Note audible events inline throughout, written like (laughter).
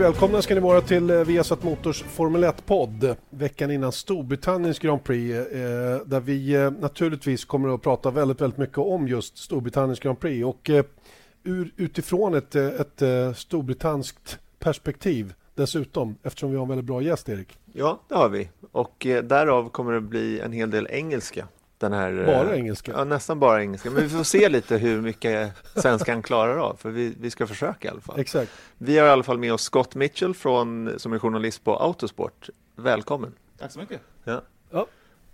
Välkomna ska ni vara till eh, Viasat Motors Formel 1-podd veckan innan Storbritanniens Grand Prix eh, där vi eh, naturligtvis kommer att prata väldigt, väldigt mycket om just Storbritanniens Grand Prix och utifrån ett, ett eh, perspektiv dessutom eftersom vi har en väldigt bra gäst Erik. Ja, det har vi. Och därav kommer det bli en hel del engelska. Den här, eh, Bara engelska? Ja, nästan bara engelska. Men vi får se lite hur mycket svenskan klarar av, för vi, vi ska försöka i alla fall. Exakt. Vi har i alla fall med oss Scott Mitchell från, som är journalist på Autosport. Välkommen! Tack så mycket. Ja. Ja,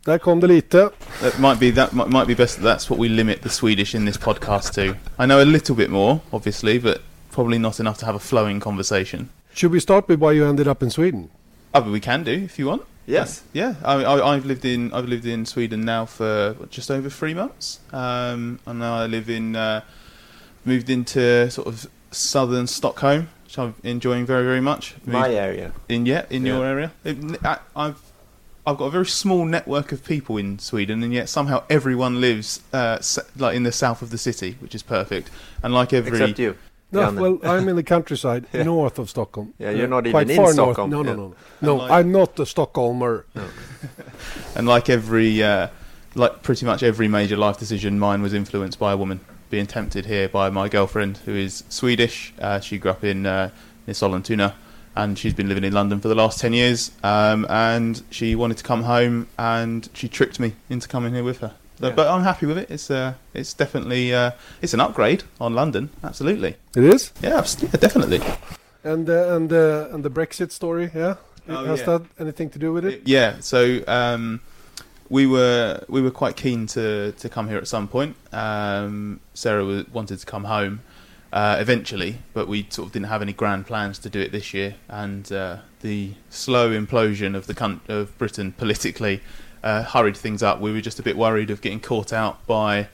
där kom det lite. That might be that might, might be best. That's what we limit the Swedish in this podcast to. I know a little bit more, obviously, but probably not enough to have a flowing conversation. Should we start with why you ended up in Sweden? Oh, but we can do if you want. Yes. Yeah, I, I, I've lived in I've lived in Sweden now for what, just over three months, um, and now I live in uh, moved into sort of southern Stockholm, which I'm enjoying very very much. My area. in yeah in Yeah. your area. It, I, I've I've got a very small network of people in Sweden, and yet somehow everyone lives uh, like in the south of the city, which is perfect. And like every Except you. No, well, I'm in the countryside (laughs) Yeah. north of Stockholm. Yeah, you're not quite even in Stockholm. North. No, Yeah. no, no, no. No, like- I'm not a Stockholmer. (laughs) And like every, uh, like pretty much every major life decision, mine was influenced by a woman. Being tempted here by my girlfriend, who is Swedish. Uh, she grew up in uh, near Sollentuna, and she's been living in London for the last ten years. Um, and she wanted to come home, and she tricked me into coming here with her. So- Yeah. But I'm happy with it. It's uh, it's definitely uh, it's an upgrade on London. Absolutely. It is. Yeah, yeah definitely. And uh, and uh, and the Brexit story, yeah. Oh, Has yeah. that anything to do with it? Yeah, so um, we were we were quite keen to, to come here at some point. Um, Sarah was, wanted to come home uh, eventually, but we sort of didn't have any grand plans to do it this year. And uh, the slow implosion of the coun- of Britain politically uh, hurried things up. We were just a bit worried of getting caught out by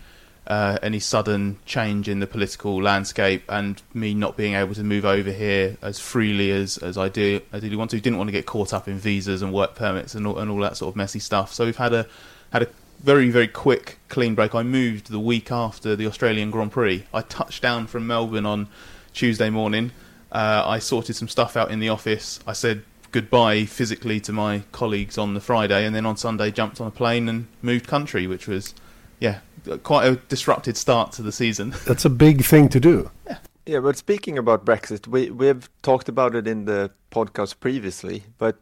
uh, any sudden change in the political landscape and me not being able to move over here as freely as, as I do ideally want to. Didn't want to get caught up in visas and work permits and all, and all that sort of messy stuff. So we've had a had a very very quick clean break. I moved the week after the Australian Grand Prix. I touched down from Melbourne on Tuesday morning. Uh, I sorted some stuff out in the office. I said goodbye physically to my colleagues on the Friday, and then on Sunday jumped on a plane and moved country, which was yeah quite a disrupted start to the season. (laughs) That's a big thing to do. Yeah, Yeah, but speaking about Brexit, we we've talked about it in the podcast previously, but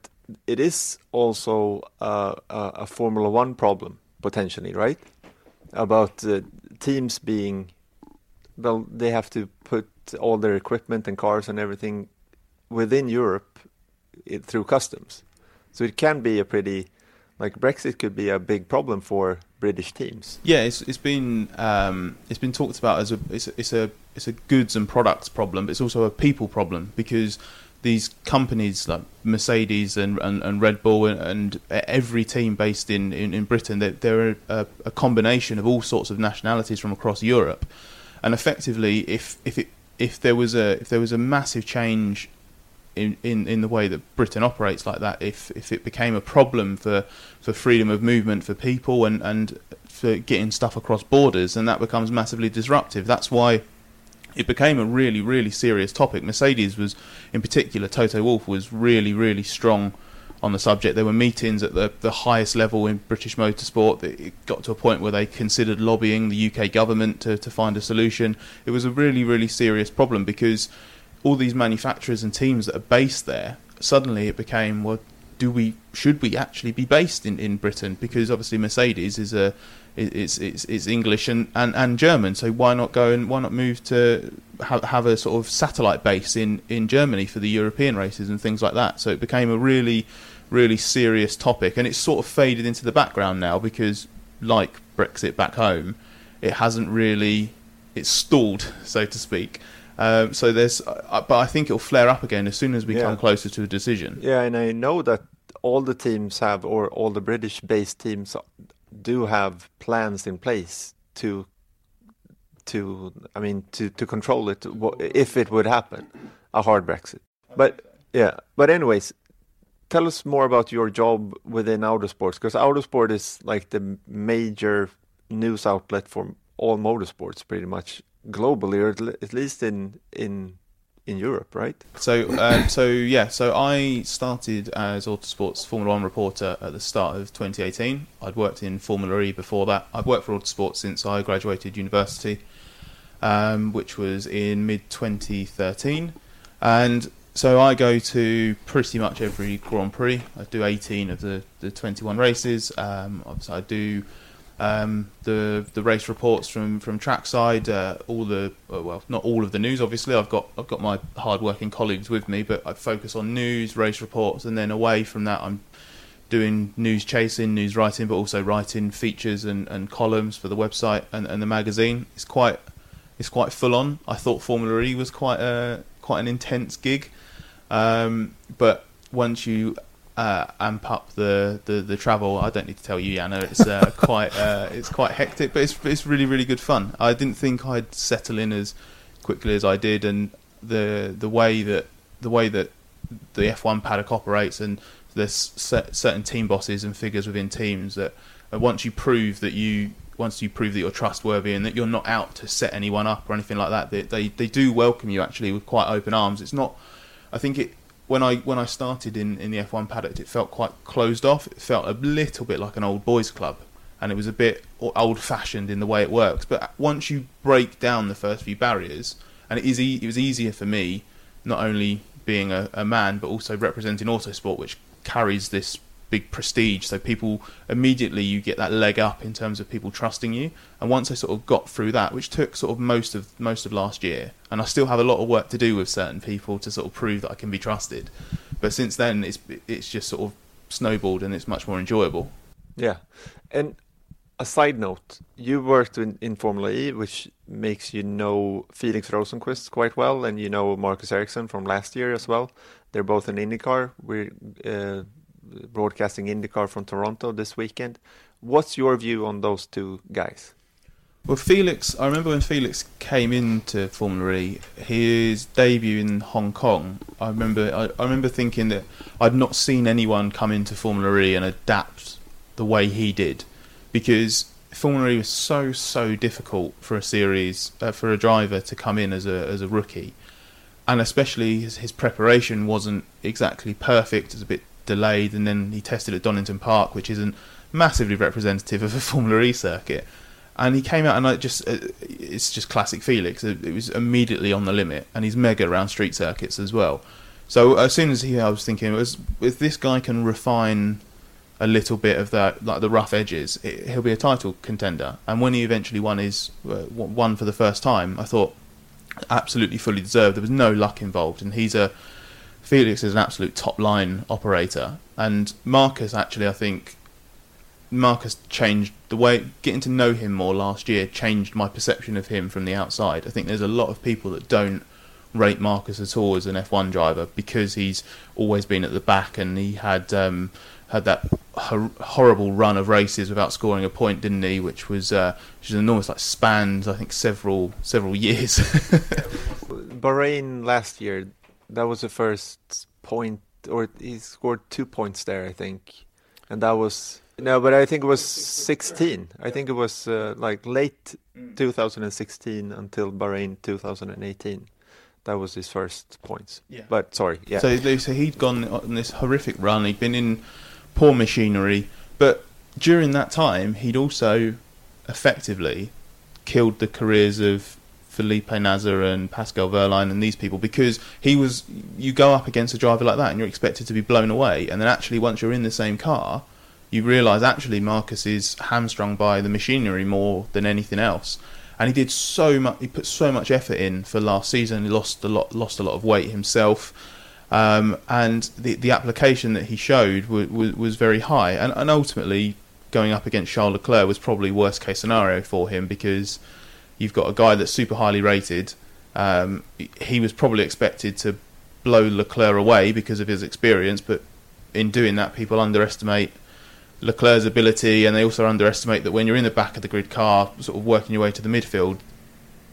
it is also a, a Formula One problem potentially, right? About uh, teams being, well, they have to put all their equipment and cars and everything within Europe it, through customs, so it can be a pretty, like Brexit could be a big problem for British teams. Yeah, it's it's been um, it's been talked about as a it's a, it's a it's a goods and products problem, but it's also a people problem because these companies like Mercedes and, and, and Red Bull and, and every team based in, in, in Britain, they're, they're a, a combination of all sorts of nationalities from across Europe, and effectively, if if it if there was a if there was a massive change in, in, in the way that Britain operates like that, if if it became a problem for, for freedom of movement for people and, and for getting stuff across borders, then that becomes massively disruptive. That's why it became a really, really serious topic. Mercedes was, in particular, Toto Wolff was really, really strong on the subject. There were meetings at the, the highest level in British motorsport. It got to a point where they considered lobbying the UK government to, to find a solution. It was a really, really serious problem because all these manufacturers and teams that are based there, suddenly it became, well, do we should we actually be based in, in Britain? Because obviously Mercedes is a it's it's, it's English and, and, and German, so why not go and why not move to have, have a sort of satellite base in, in Germany for the European races and things like that? So it became a really really serious topic, and it's sort of faded into the background now because, like Brexit back home, it hasn't really it's stalled, (laughs) so to speak. Um, so there's, uh, but I think it'll flare up again as soon as we Yeah. come closer to a decision. Yeah, and I know that all the teams have, or all the British-based teams do have plans in place to, to, I mean, to to control it if it would happen, a hard Brexit. But yeah, but anyways, tell us more about your job within Autosports because Autosport is like the major news outlet for all motorsports, pretty much globally, or at least in in in Europe, right? So, um, so yeah, so I started as Autosports Formula One reporter at the start of 2018. I'd worked in Formula E before that. I've worked for Autosports since I graduated university, um, which was in mid 2013, and so I go to pretty much every Grand Prix. I do 18 of the, the 21 races. Um, obviously, I do um, the the race reports from from trackside, uh, all the uh, well, not all of the news. Obviously, I've got I've got my hard-working colleagues with me, but I focus on news, race reports, and then away from that, I'm doing news chasing, news writing, but also writing features and, and columns for the website and, and the magazine. It's quite it's quite full on. I thought Formula E was quite a quite an intense gig, um, but once you uh, amp up the, the, the travel, I don't need to tell you, Janne. It's uh, (laughs) quite uh, it's quite hectic, but it's it's really really good fun. I didn't think I'd settle in as quickly as I did, and the the way that the way that the F1 paddock operates, and there's cer- certain team bosses and figures within teams that uh, once you prove that you once you prove that you're trustworthy and that you're not out to set anyone up or anything like that, they they, they do welcome you actually with quite open arms. It's not. I think it when I when I started in, in the F1 paddock, it felt quite closed off. It felt a little bit like an old boys club, and it was a bit old fashioned in the way it works. But once you break down the first few barriers, and it is e- it was easier for me, not only being a, a man but also representing autosport, which carries this big prestige. So people immediately you get that leg up in terms of people trusting you. And once I sort of got through that, which took sort of most of most of last year, and I still have a lot of work to do with certain people to sort of prove that I can be trusted. But since then, it's it's just sort of snowballed and it's much more enjoyable. Yeah, and a side note: you worked in, in Formula E, which makes you know Felix Rosenqvist quite well, and you know Marcus Ericsson from last year as well. They're both in IndyCar. We're uh, broadcasting IndyCar from Toronto this weekend. What's your view on those two guys? Well, Felix, I remember when Felix came into Formula E, his debut in Hong Kong. I remember, I, I remember thinking that I'd not seen anyone come into Formula E and adapt the way he did, because Formula E was so so difficult for a series uh, for a driver to come in as a as a rookie, and especially his, his preparation wasn't exactly perfect. It was a bit delayed, and then he tested at Donington Park, which isn't massively representative of a (laughs) Formula E circuit and he came out and I just uh, it's just classic Felix. It, it was immediately on the limit, and he's mega around street circuits as well. So as soon as he, I was thinking, was if this guy can refine a little bit of that, like the rough edges, it, he'll be a title contender. And when he eventually won his uh, won for the first time, I thought absolutely fully deserved. There was no luck involved, and he's a Felix is an absolute top line operator, and Marcus actually I think Marcus changed the way getting to know him more last year changed my perception of him from the outside. I think there's a lot of people that don't rate Marcus at all as an F1 driver because he's always been at the back and he had um, had that hor- horrible run of races without scoring a point, didn't he? Which was uh, which was enormous, like spanned I think several several years. (laughs) Bahrain last year, that was the first point, or he scored two points there, I think, and that was no, but I think it was 16. I think it was uh, like late 2016 until Bahrain 2018. That was his first points. Yeah. But sorry, yeah. So, so he'd gone on this horrific run. He'd been in poor machinery, but during that time, he'd also effectively killed the careers of Felipe Nasr and Pascal Wehrlein and these people because he was. You go up against a driver like that, and you're expected to be blown away, and then actually once you're in the same car, you realise actually Marcus is hamstrung by the machinery more than anything else. And he did so much. He put so much effort in for last season. He lost a lot, lost a lot of weight himself, um, and the the application that he showed was was, was very high. And, and ultimately, going up against Charles Leclerc was probably worst case scenario for him because you've got a guy that's super highly rated, Um, he was probably expected to blow Leclerc away because of his experience, but in doing that, people underestimate Leclerc's ability, and they also underestimate that when you're in the back of the grid car, sort of working your way to the midfield,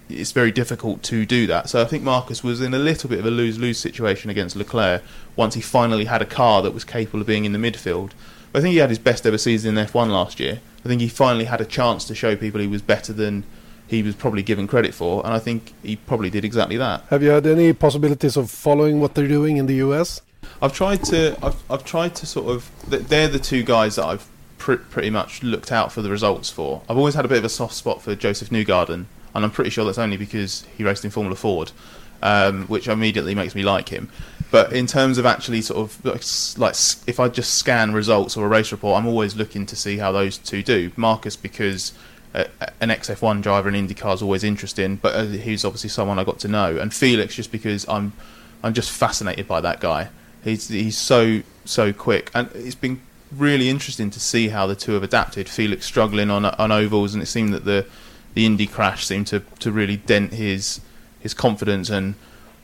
it's very difficult to do that. So I think Marcus was in a little bit of a lose-lose situation against Leclerc once he finally had a car that was capable of being in the midfield. But I think he had his best ever season in F1 last year. I think he finally had a chance to show people he was better than he was probably given credit for, and I think he probably did exactly that. Have you had any possibilities of following what they're doing in the US? I've tried to. I've, I've tried to sort of. They're the two guys that I've pr- pretty much looked out for the results for. I've always had a bit of a soft spot for Joseph Newgarden, and I'm pretty sure that's only because he raced in Formula Ford, um, which immediately makes me like him. But in terms of actually sort of like, like if I just scan results or a race report, I'm always looking to see how those two do. Marcus because an XF1 driver in IndyCar is always interesting, but uh, he's obviously someone I got to know. And Felix just because I'm I'm just fascinated by that guy. He's he's so so quick, and it's been really interesting to see how the two have adapted. Felix struggling on on ovals, and it seemed that the the Indy crash seemed to, to really dent his his confidence and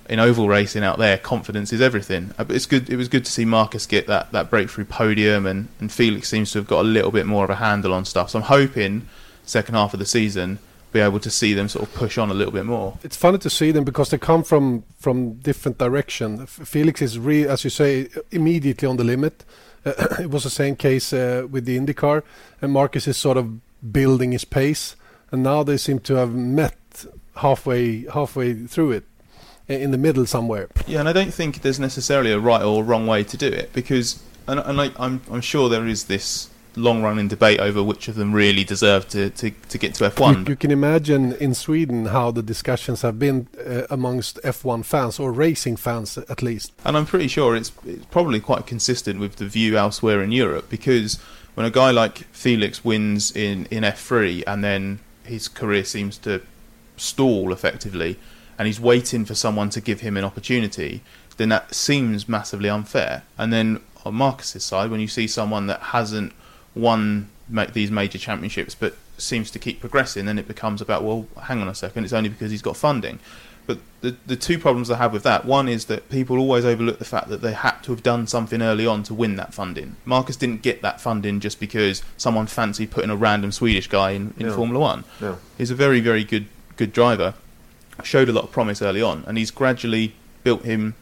in oval racing out there, confidence is everything. Uh, it's good. It was good to see Marcus get that, that breakthrough podium, and, and Felix seems to have got a little bit more of a handle on stuff. So I'm hoping second half of the season be able to see them sort of push on a little bit more. It's funny to see them because they come from from different direction. Felix is re, as you say, immediately on the limit. Uh, (clears throat) it was the same case uh, with the IndyCar, and Marcus is sort of building his pace, and now they seem to have met halfway halfway through it in the middle somewhere. Yeah, and I don't think there's necessarily a right or wrong way to do it because, and, and I, I'm I'm sure there is this long running debate over which of them really deserve to, to, to get to F1. You, you, can imagine in Sweden how the discussions have been uh, amongst F1 fans or racing fans at least. And I'm pretty sure it's, it's probably quite consistent with the view elsewhere in Europe because when a guy like Felix wins in, in F3 and then his career seems to stall effectively and he's waiting for someone to give him an opportunity, then that seems massively unfair. And then on Marcus's side, when you see someone that hasn't won these major championships, but seems to keep progressing, then it becomes about well, hang on a second, it's only because he's got funding. But the the two problems I have with that one is that people always overlook the fact that they had to have done something early on to win that funding. Marcus didn't get that funding just because someone fancied putting a random Swedish guy in, in Formula One. He's a very very good good driver, showed a lot of promise early on, and he's gradually built him.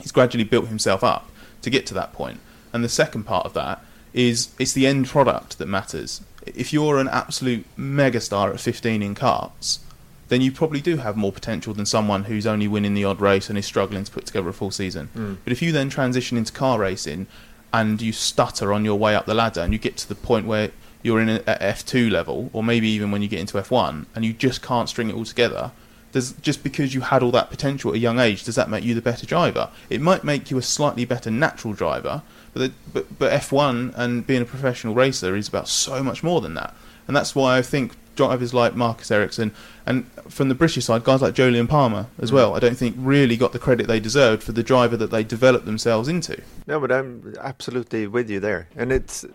He's gradually built himself up to get to that point. And the second part of that is it's the end product that matters. If you're an absolute megastar at 15 in karts, then you probably do have more potential than someone who's only winning the odd race and is struggling to put together a full season. Mm. But if you then transition into car racing and you stutter on your way up the ladder and you get to the point where you're in at F2 level, or maybe even when you get into F1, and you just can't string it all together, does just because you had all that potential at a young age, does that make you the better driver? It might make you a slightly better natural driver, but, the, but but F1 and being a professional racer is about so much more than that, and that's why I think drivers like Marcus Ericsson and from the British side, guys like Jolyon Palmer as mm. well, I don't think really got the credit they deserved for the driver that they developed themselves into. No, but I'm absolutely with you there, and it's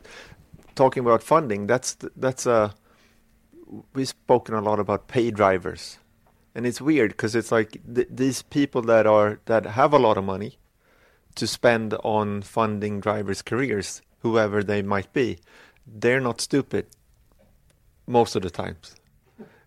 talking about funding. That's that's a we've spoken a lot about pay drivers, and it's weird because it's like th- these people that are that have a lot of money to spend on funding drivers' careers, whoever they might be, they're not stupid most of the times.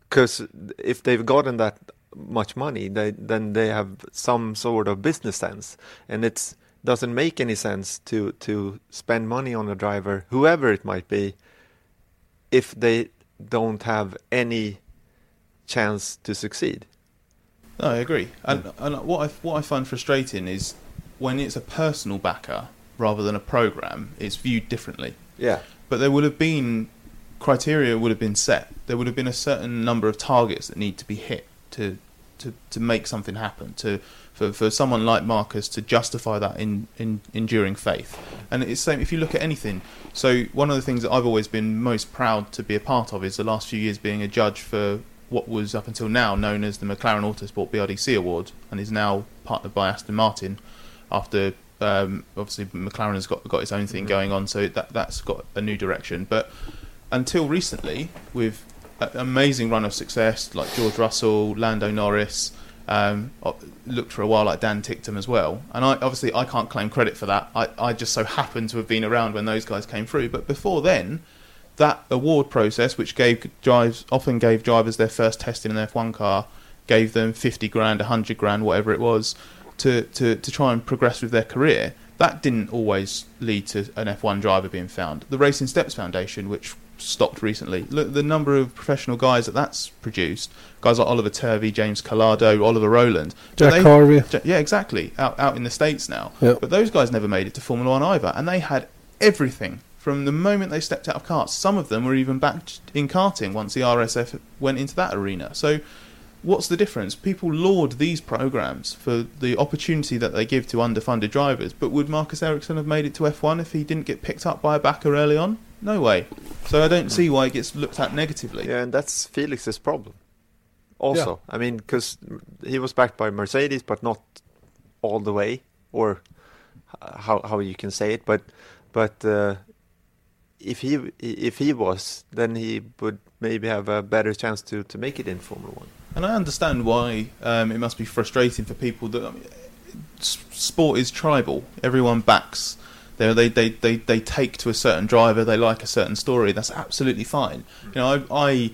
Because if they've gotten that much money, they, then they have some sort of business sense, and it doesn't make any sense to to spend money on a driver, whoever it might be, if they don't have any chance to succeed. No, I agree. And, and what I what I find frustrating is when it's a personal backer rather than a program, it's viewed differently. Yeah. But there would have been criteria would have been set. There would have been a certain number of targets that need to be hit to to, to make something happen. To for, for someone like Marcus to justify that in, in enduring faith. And it's same if you look at anything. So one of the things that I've always been most proud to be a part of is the last few years being a judge for what was up until now known as the McLaren Autosport BRDC Award and is now partnered by Aston Martin after um, obviously McLaren has got got its own thing mm-hmm. going on, so that that's got a new direction. But until recently, with an amazing run of success like George Russell, Lando Norris, Um, looked for a while like Dan Ticktum as well, and I obviously I can't claim credit for that. I, I just so happened to have been around when those guys came through. But before then, that award process, which gave drives often gave drivers their first test in an F1 car, gave them fifty grand, hundred grand, whatever it was, to, to, to try and progress with their career. That didn't always lead to an F1 driver being found. The Racing Steps Foundation, which stopped recently, look the number of professional guys that that's produced. Guys like Oliver Turvey, James Calado, Oliver Rowland. Jack they- Harvey. Yeah, exactly. Out out in the states now. Yeah. But those guys never made it to Formula One either, and they had everything from the moment they stepped out of karts. Some of them were even back in karting once the RSF went into that arena. So, what's the difference? People laud these programs for the opportunity that they give to underfunded drivers, but would Marcus Ericsson have made it to F1 if he didn't get picked up by a backer early on? No way. So I don't see why it gets looked at negatively. Yeah, and that's Felix's problem. Also, I mean, because he was backed by Mercedes, but not all the way, or how how you can say it. But but uh, if he if he was, then he would maybe have a better chance to to make it in Formula One. And I understand why um, it must be frustrating for people that I mean, sport is tribal. Everyone backs. They, they, they, they, take to a certain driver. They like a certain story. That's absolutely fine. You know, I,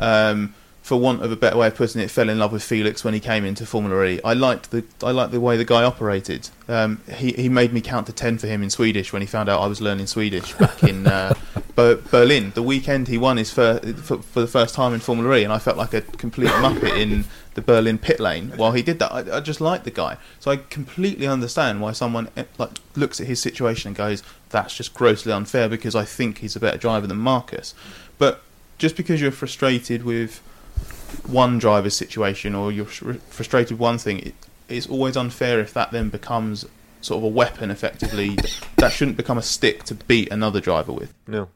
I um, for want of a better way of putting it, fell in love with Felix when he came into Formula E. I liked the I liked the way the guy operated. Um, he he made me count to ten for him in Swedish when he found out I was learning Swedish back in uh, (laughs) Berlin. The weekend he won his fir- for, for the first time in Formula E, and I felt like a complete muppet in the Berlin pit lane while he did that. I, I just liked the guy, so I completely understand why someone eh, like looks at his situation and goes, "That's just grossly unfair," because I think he's a better driver than Marcus. But just because you're frustrated with one driver's situation or you're frustrated with one thing, it, it's always unfair if that then becomes sort of a weapon effectively that shouldn't become a stick to beat another driver with. No.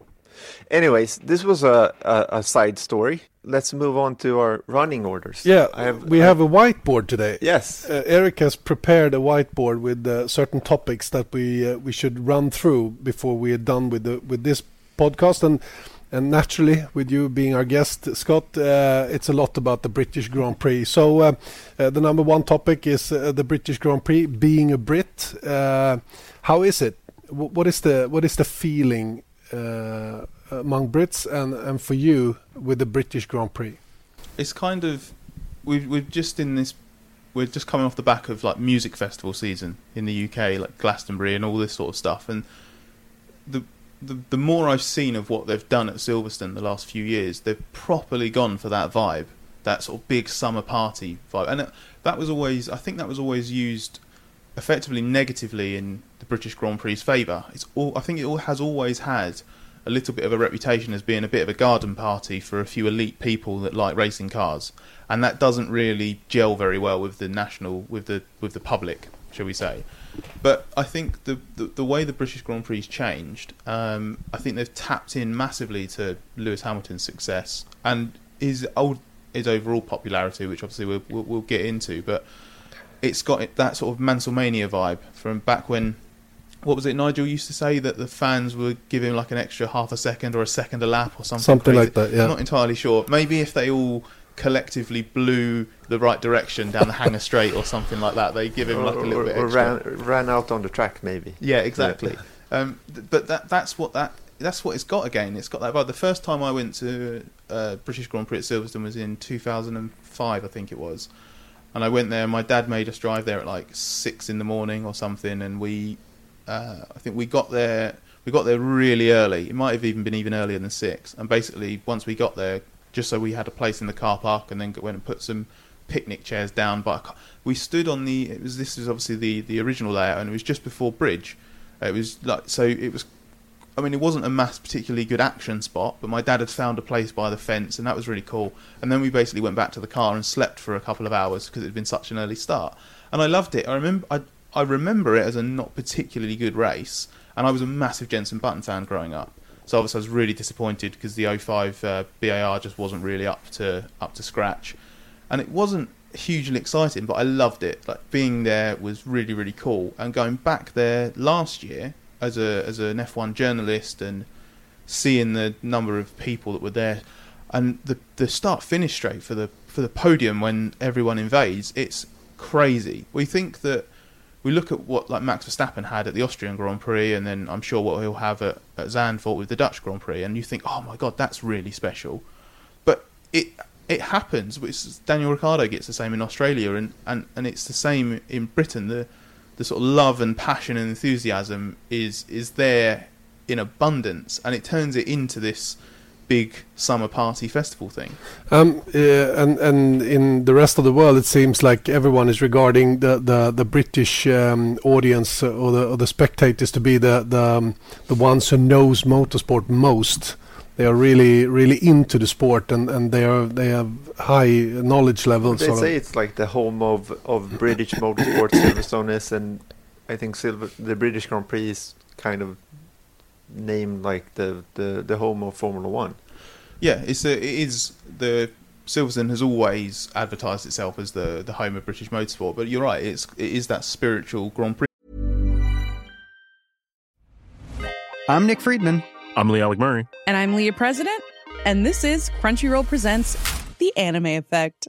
Anyways, this was a, a, a side story. Let's move on to our running orders. Yeah, I have, we I- have a whiteboard today. Yes. Uh, Eric has prepared a whiteboard with uh, certain topics that we uh, we should run through before we are done with the with this podcast and and naturally with you being our guest Scott uh, it's a lot about the British Grand Prix. So uh, uh, the number one topic is uh, the British Grand Prix being a Brit. Uh, how is it? Wh- what is the what is the feeling uh, among Brits and and for you with the British Grand Prix? It's kind of we've we've just in this we're just coming off the back of like music festival season in the UK, like Glastonbury and all this sort of stuff. And the the, the more I've seen of what they've done at Silverstone the last few years, they've properly gone for that vibe, that sort of big summer party vibe. And that was always, I think, that was always used effectively negatively in the British Grand Prix's favour. It's all, I think it all has always had a little bit of a reputation as being a bit of a garden party for a few elite people that like racing cars, and that doesn't really gel very well with the national, with the with the public, shall we say? But I think the the, the way the British Grand Prix changed, um, I think they've tapped in massively to Lewis Hamilton's success and his old his overall popularity, which obviously we'll, we'll, we'll get into, but it's got that sort of Mansellmania vibe from back when. What was it Nigel used to say that the fans would give him like an extra half a second or a second a lap or something? Something crazy. like that, yeah. I'm not entirely sure. Maybe if they all collectively blew the right direction down the Hangar Straight or something like that, they give him like a little or, bit or extra. ran, ran out on the track, maybe. Yeah, exactly. Um, th- but that that's what that that's what it's got again. It's got that vibe. The first time I went to uh, British Grand Prix at Silverstone was in 2005, I think it was, and I went there. My dad made us drive there at like six in the morning or something, and we, uh, I think we got there. We got there really early. It might have even been even earlier than six. And basically, once we got there, just so we had a place in the car park, and then went and put some picnic chairs down. But we stood on the. It was this is obviously the the original layout, and it was just before Bridge. It was like so. It was. I mean, it wasn't a mass particularly good action spot, but my dad had found a place by the fence, and that was really cool. And then we basically went back to the car and slept for a couple of hours because it had been such an early start, and I loved it. I remember, I, I remember it as a not particularly good race, and I was a massive Jenson Button fan growing up. So obviously I was really disappointed because the 05 uh, BAR just wasn't really up to up to scratch, and it wasn't hugely exciting, but I loved it. Like being there was really really cool, and going back there last year as a as an F1 journalist and seeing the number of people that were there, and the the start finish straight for the for the podium when everyone invades, it's crazy. We think that we look at what like Max Verstappen had at the Austrian Grand Prix, and then I'm sure what he'll have at, at Zandvoort with the Dutch Grand Prix, and you think, oh my god, that's really special. But it it happens. Daniel Ricciardo gets the same in Australia, and, and, and it's the same in Britain. The the sort of love and passion and enthusiasm is is there in abundance, and it turns it into this big summer party festival thing. Um, uh, and and in the rest of the world, it seems like everyone is regarding the the, the British um, audience or the or the spectators to be the the um, the ones who knows motorsport most. They are really really into the sport and, and they are they have high knowledge levels. They say of. it's like the home of, of British motorsport. Silverstone is, and I think Silver the British Grand Prix is kind of named like the, the, the home of Formula One. Yeah, it's a, it is the Silverstone has always advertised itself as the the home of British motorsport, but you're right, it's it is that spiritual Grand Prix. I'm Nick Friedman. I'm Lee Alec Murray. And I'm Leah President, and this is Crunchyroll Presents The Anime Effect.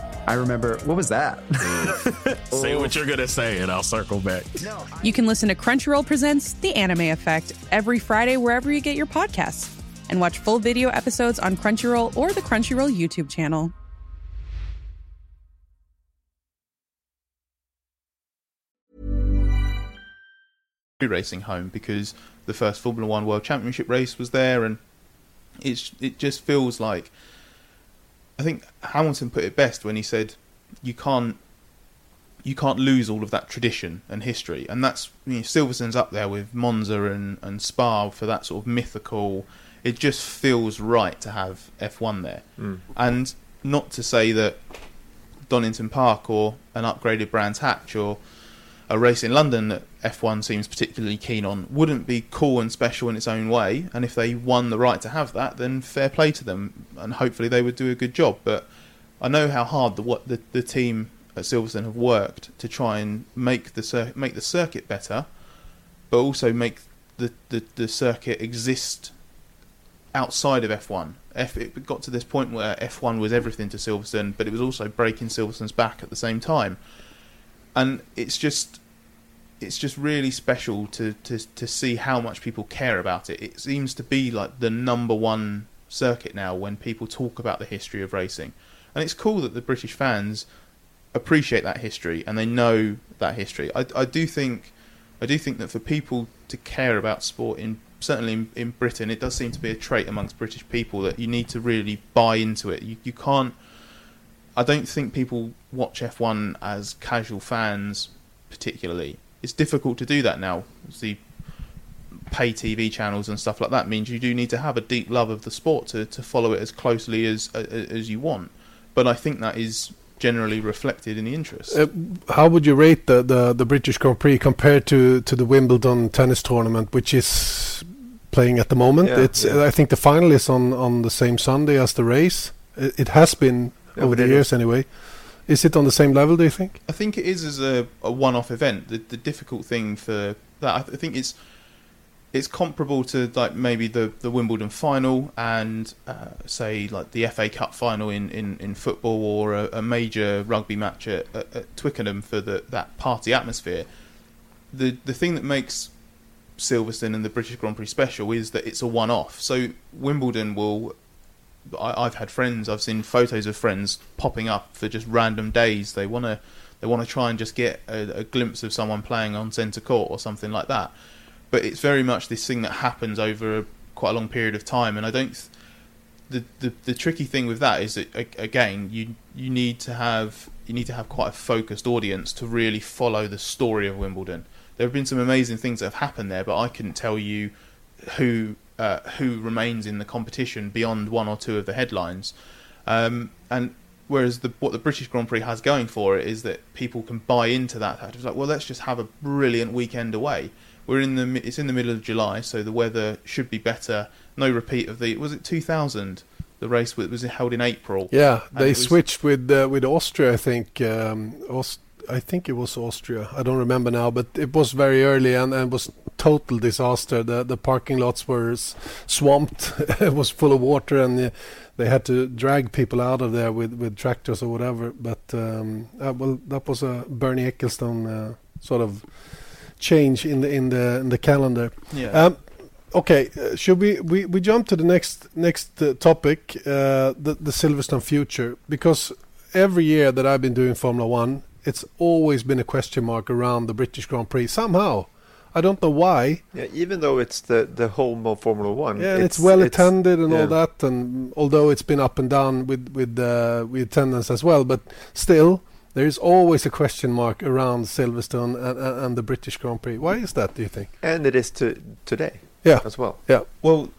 I remember, what was that? Mm. say what you're going to say, and I'll circle back. You can listen to Crunchyroll Presents The Anime Effect every Friday wherever you get your podcasts, and watch full video episodes on Crunchyroll or the Crunchyroll YouTube channel. Racing home because the first Formula One World Championship race was there, and it's it just feels like I think Hamilton put it best when he said, "You can't, you can't lose all of that tradition and history." And that's you know, Silverstone's up there with Monza and and Spa for that sort of mythical. It just feels right to have F1 there, mm. and not to say that Donington Park or an upgraded Brands Hatch or a race in London that F1 seems particularly keen on wouldn't be cool and special in its own way. And if they won the right to have that, then fair play to them, and hopefully they would do a good job. But I know how hard the what the, the team at Silverstone have worked to try and make the make the circuit better, but also make the, the, the circuit exist outside of F1. F it got to this point where F1 was everything to Silverstone, but it was also breaking Silverstone's back at the same time. And it's just it's just really special to, to to see how much people care about it. It seems to be like the number one circuit now when people talk about the history of racing, and it's cool that the British fans appreciate that history and they know that history. I, I do think I do think that for people to care about sport in certainly in, in Britain, it does seem to be a trait amongst British people that you need to really buy into it. You you can't. I don't think people watch F1 as casual fans particularly it's difficult to do that now. The pay TV channels and stuff like that means you do need to have a deep love of the sport to, to follow it as closely as as you want. But I think that is generally reflected in the interest. Uh, how would you rate the, the, the British Grand Prix compared to, to the Wimbledon tennis tournament, which is playing at the moment? Yeah, it's yeah. I think the final is on, on the same Sunday as the race. It, it has been yeah, over the years anyway. Is it on the same level? Do you think? I think it is as a, a one-off event. The, the difficult thing for that, I, th- I think it's it's comparable to like maybe the, the Wimbledon final and uh, say like the FA Cup final in, in, in football or a, a major rugby match at, at, at, Twickenham for the, that party atmosphere. The the thing that makes Silverstone and the British Grand Prix special is that it's a one off. So Wimbledon will I, have had friends, I've seen photos of friends popping up for just random days. They want to they want to try and just get a, a, glimpse of someone playing on centre court or something like that. But it's very much this thing that happens over a, quite a long period of time, and I don't. Th- the, the the tricky thing with that is that again you you need to have you need to have quite a focused audience to really follow the story of Wimbledon. There have been some amazing things that have happened there, but I couldn't tell you who uh, who remains in the competition beyond one or two of the headlines. Um, and whereas the, what the British Grand Prix has going for it is that people can buy into that. It's like, well, let's just have a brilliant weekend away. We're in the it's in the middle of July, so the weather should be better. No repeat of the was it 2000 the race was was held in April. Yeah, they was- switched with uh, with Austria. I think um, Aust- I think it was Austria. I don't remember now, but it was very early and, and was total disaster. The the parking lots were swamped. (laughs) it was full of water, and uh, they had to drag people out of there with, with tractors or whatever. But um, uh, well, that was a Bernie Ecclestone uh, sort of change in the in the in the calendar. Yeah. Um, okay, uh, should we, we we jump to the next next uh, topic, uh, the the Silverstone future? Because every year that I've been doing Formula One, it's always been a question mark around the British Grand Prix. Somehow, I don't know why. Yeah, even though it's the, the home of Formula One. Yeah, and it's, well attended and yeah. all that, and although it's been up and down with with uh, with attendance as well, but still. There is always a question mark around Silverstone and, and, and the British Grand Prix. Why is that? Do you think? And it is to today Yeah, as well. yeah. Well,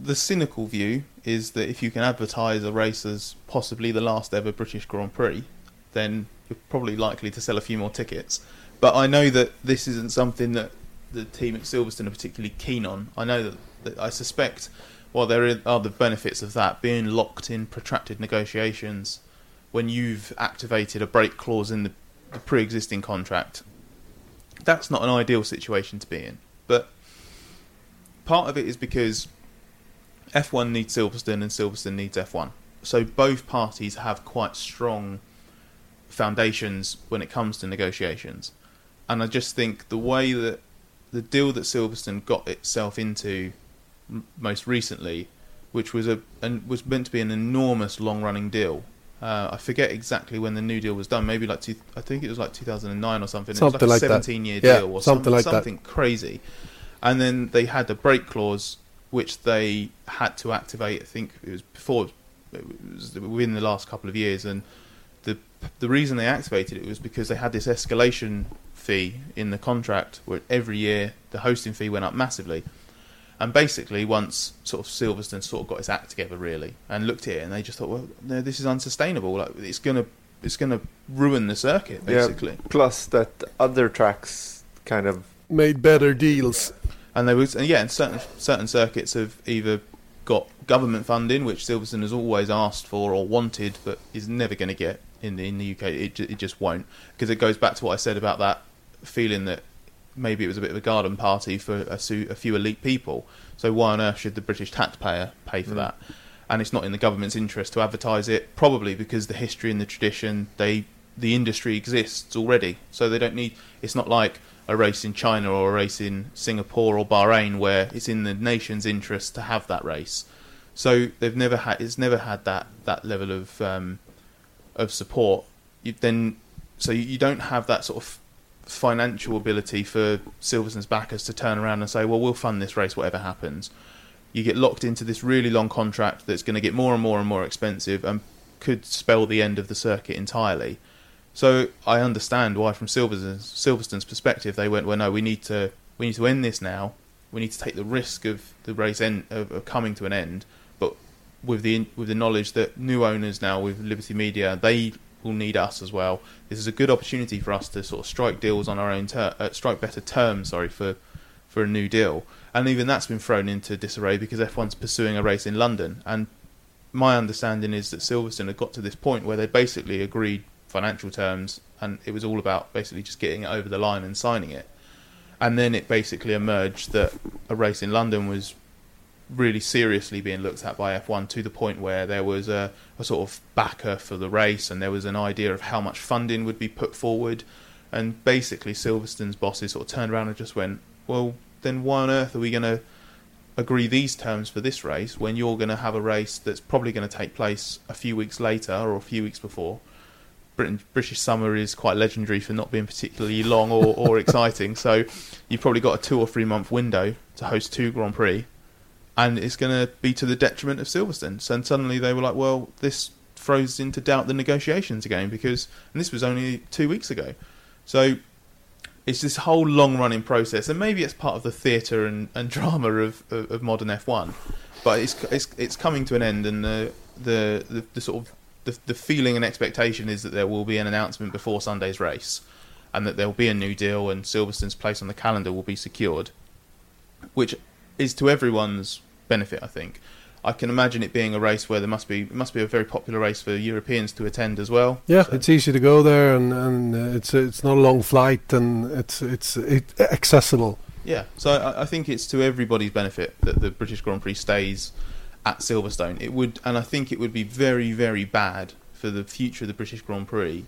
the cynical view is that if you can advertise a race as possibly the last ever British Grand Prix, then you're probably likely to sell a few more tickets. But I know that this isn't something that the team at Silverstone are particularly keen on. I know that, that I suspect, while there are the benefits of that, being locked in protracted negotiations when you've activated a break clause in the, the pre-existing contract, that's not an ideal situation to be in. But part of it is because F1 needs Silverstone and Silverstone needs F1. So both parties have quite strong foundations when it comes to negotiations. And I just think the way that the deal that Silverstone got itself into m- most recently, which was a and was meant to be an enormous long-running deal. Uh, I forget exactly when the new deal was done. Maybe like two, I think it was like 2009 or something. Something it was like like a that. 17-year Yeah, deal or something some- like that. something crazy. And then they had a break clause which they had to activate. I think it was before, it was within the last couple of years, and the the reason they activated it was because they had this escalation fee in the contract where every year the hosting fee went up massively. And basically, once sort of Silverstone sort of got its act together, really, and looked at it, and they just thought, well, no, this is unsustainable. Like it's gonna, it's gonna ruin the circuit, basically. Yeah, plus that other tracks kind of Made better deals. And they was, and yeah, and certain certain circuits have either got government funding, which Silverstone has always asked for or wanted, but is never going to get in the in the UK. It it just won't because it goes back to what I said about that feeling that maybe it was a bit of a garden party for a, su- a few elite people. So why on earth should the British taxpayer pay for that? And it's not in the government's interest to advertise it. Probably because the history and the tradition, they the industry exists already, so they don't need. It's not like a race in China or a race in Singapore or Bahrain where it's in the nation's interest to have that race. So they've never had. It's never had that that level of um, of support. You then so you don't have that sort of financial ability for Silverstone's backers to turn around and say, "Well, we'll fund this race, whatever happens." You get locked into this really long contract that's going to get more and more and more expensive and could spell the end of the circuit entirely. So I understand why, from Silverstone's, Silverstone's perspective, they went, "Well, no, we need to we need to end this now. We need to take the risk of the race end of, of coming to an end, but with the with the knowledge that new owners now with Liberty Media, they will need us as well. This is a good opportunity for us to sort of strike deals on our own ter- uh, strike better terms. Sorry for for a new deal, and even that's been thrown into disarray because F1's pursuing a race in London. And my understanding is that Silverstone had got to this point where they basically agreed financial terms, and it was all about basically just getting it over the line and signing it. And then it basically emerged that a race in London was really seriously being looked at by F1 to the point where there was a, a sort of backer for the race and there was an idea of how much funding would be put forward. And basically, Silverstone's bosses sort of turned around and just went, Well, then why on earth are we going to agree these terms for this race when you're going to have a race that's probably going to take place a few weeks later or a few weeks before? Britain, British summer is quite legendary for not being particularly long or, or (laughs) exciting. So you've probably got a two or three month window to host two Grand Prix, and it's going to be to the detriment of Silverstone. So and suddenly they were like, well, this throws into doubt the negotiations again because, and this was only two weeks ago. So it's this whole long running process, and maybe it's part of the theatre and, and (laughs) drama of, of, of modern F1, but it's, it's it's coming to an end, and the, the the the sort of the the feeling and expectation is that there will be an announcement before Sunday's race, and that there will be a new deal and Silverstone's place on the calendar will be secured, which is to everyone's benefit. I think. I can imagine it being a race where there must be it must be a very popular race for Europeans to attend as well. Yeah, So- it's easy to go there, and, and uh, it's it's not a long flight, and it's it's it, accessible. Yeah, so I, I think it's to everybody's benefit that the British Grand Prix stays at Silverstone. It would, and I think it would be very, very bad for the future of the British Grand Prix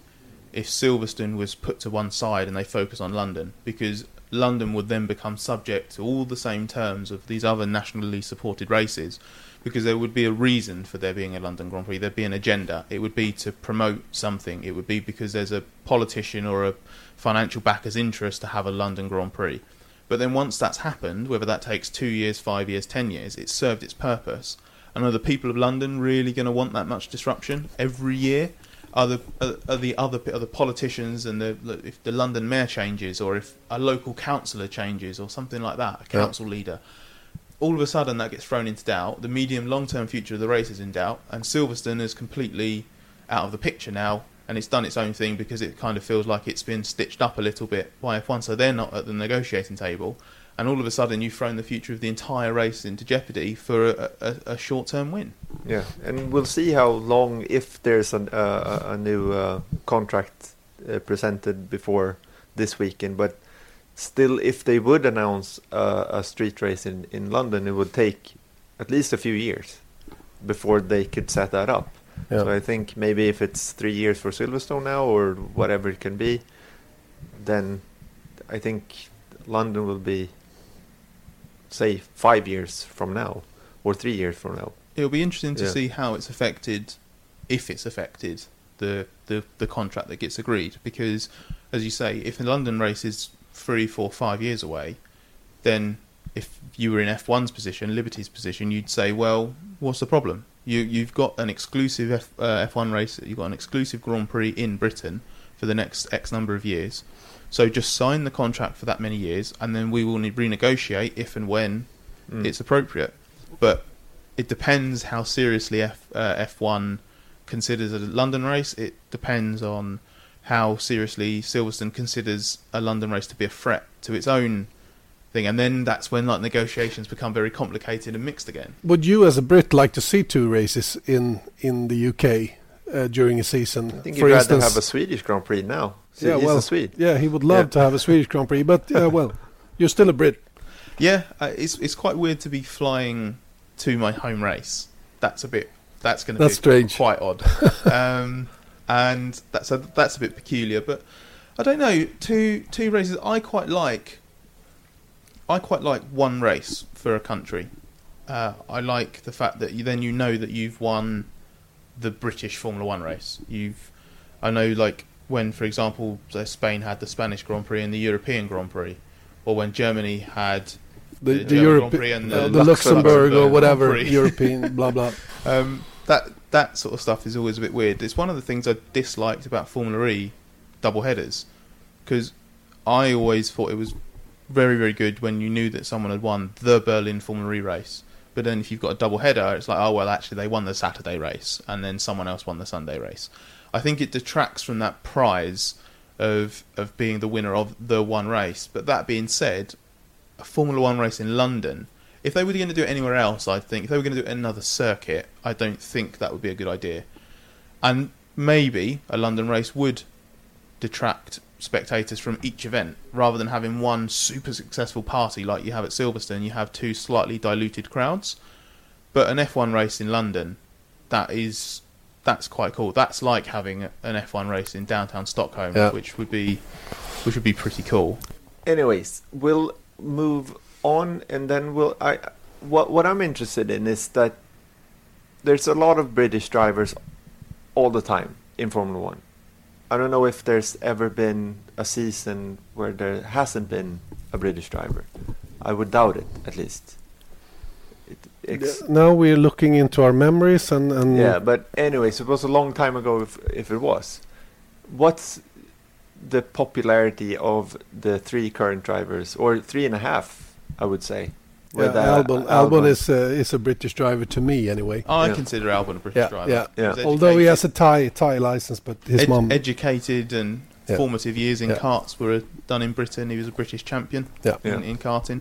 if Silverstone was put to one side and they focus on London, because London would then become subject to all the same terms of these other nationally supported races. Because there would be a reason for there being a London Grand Prix, there'd be an agenda. It would be to promote something. It would be because there's a politician or a financial backer's interest to have a London Grand Prix. But then once that's happened, whether that takes two years, five years, ten years, it's served its purpose. And are the people of London really going to want that much disruption every year? Are the are, are the other are uh, the politicians and the if the London mayor changes or if a local councillor changes or something like that, a council leader, all of a sudden that gets thrown into doubt. The medium long term future of the race is in doubt, and Silverstone is completely out of the picture now, and it's done its own thing because it kind of feels like it's been stitched up a little bit by F1, so they're not at the negotiating table. And all of a sudden, you've thrown the future of the entire race into jeopardy for a, a, a short term win. Yeah, and we'll see how long if there's an, uh, a a new uh, contract uh, presented before this weekend. But still, if they would announce uh, a street race in in London, it would take at least a few years before they could set that up. Yeah. So I think maybe if it's three years for Silverstone now or whatever it can be, then I think London will be say five years from now or three years from now. It'll be interesting to Yeah. see how it's affected, if it's affected, the, the, the contract that gets agreed. Because, as you say, if the London race is three, four, five years away, then if you were in F1's position, Liberty's position, you'd say, well, what's the problem? You, you've got an exclusive F, uh, F1 race, you've got an exclusive Grand Prix in Britain for the next X number of years. So just sign the contract for that many years, and then we will ne- renegotiate if and when Mm. it's appropriate. But it depends how seriously F, uh, F1 considers a London race. It depends on how seriously Silverstone considers a London race to be a threat to its own thing, and then that's when like negotiations become very complicated and mixed again. Would you, as a Brit, like to see two races in in the UK uh, during a season? I think For you'd rather instance, have a Swedish Grand Prix now. See, yeah, he's well, a Swede. yeah, he would love Yeah. to have a Swedish Grand Prix, but uh, well, (laughs) you're still a Brit. Yeah, uh, it's it's quite weird to be flying to my home race. That's a bit. That's going to be strange. quite odd. (laughs) um, and that's a, that's a bit peculiar. But I don't know. Two two races. I quite like. I quite like one race for a country. Uh, I like the fact that you then you know that you've won the British Formula One race. You've, I know, like when, for example, Spain had the Spanish Grand Prix and the European Grand Prix, or when Germany had The, The the, German Europe, Grand Prix and uh, the the Luxembourg, Luxembourg or whatever European, blah blah. (laughs) Um, that that sort of stuff is always a bit weird. It's one of the things I disliked about Formula E double headers because I always thought it was very very good when you knew that someone had won the Berlin Formula E race. But then if you've got a double header, it's like oh well, actually they won the Saturday race and then someone else won the Sunday race. I think it detracts from that prize of of being the winner of the one race. But that being said, a Formula One race in London. If they were going to do it anywhere else, I think if they were going to do it in another circuit, I don't think that would be a good idea. And maybe a London race would detract spectators from each event rather than having one super successful party like you have at Silverstone. You have two slightly diluted crowds. But an F1 race in London, that is that's quite cool. That's like having an F1 race in downtown Stockholm, Yeah. which would be which would be pretty cool. Anyways, we'll move on, and then we'll. I what what I'm interested in is that there's a lot of British drivers all the time in Formula One. I don't know if there's ever been a season where there hasn't been a British driver. I would doubt it, at least. It, Now we're looking into our memories and, and yeah, but anyways, it was a long time ago if, if it was. What's the popularity of the three current drivers, or three and a half, I would say? With yeah, uh, Albon, Albon is uh, is a British driver to me anyway. I Yeah. consider Albon a British Yeah, driver. yeah. Yeah. He's Although he has a Thai Thai license, but his ed- mom. educated and Yeah. formative years in Yeah. karts were done in Britain. He was a British champion Yeah. in, Yeah. in karting.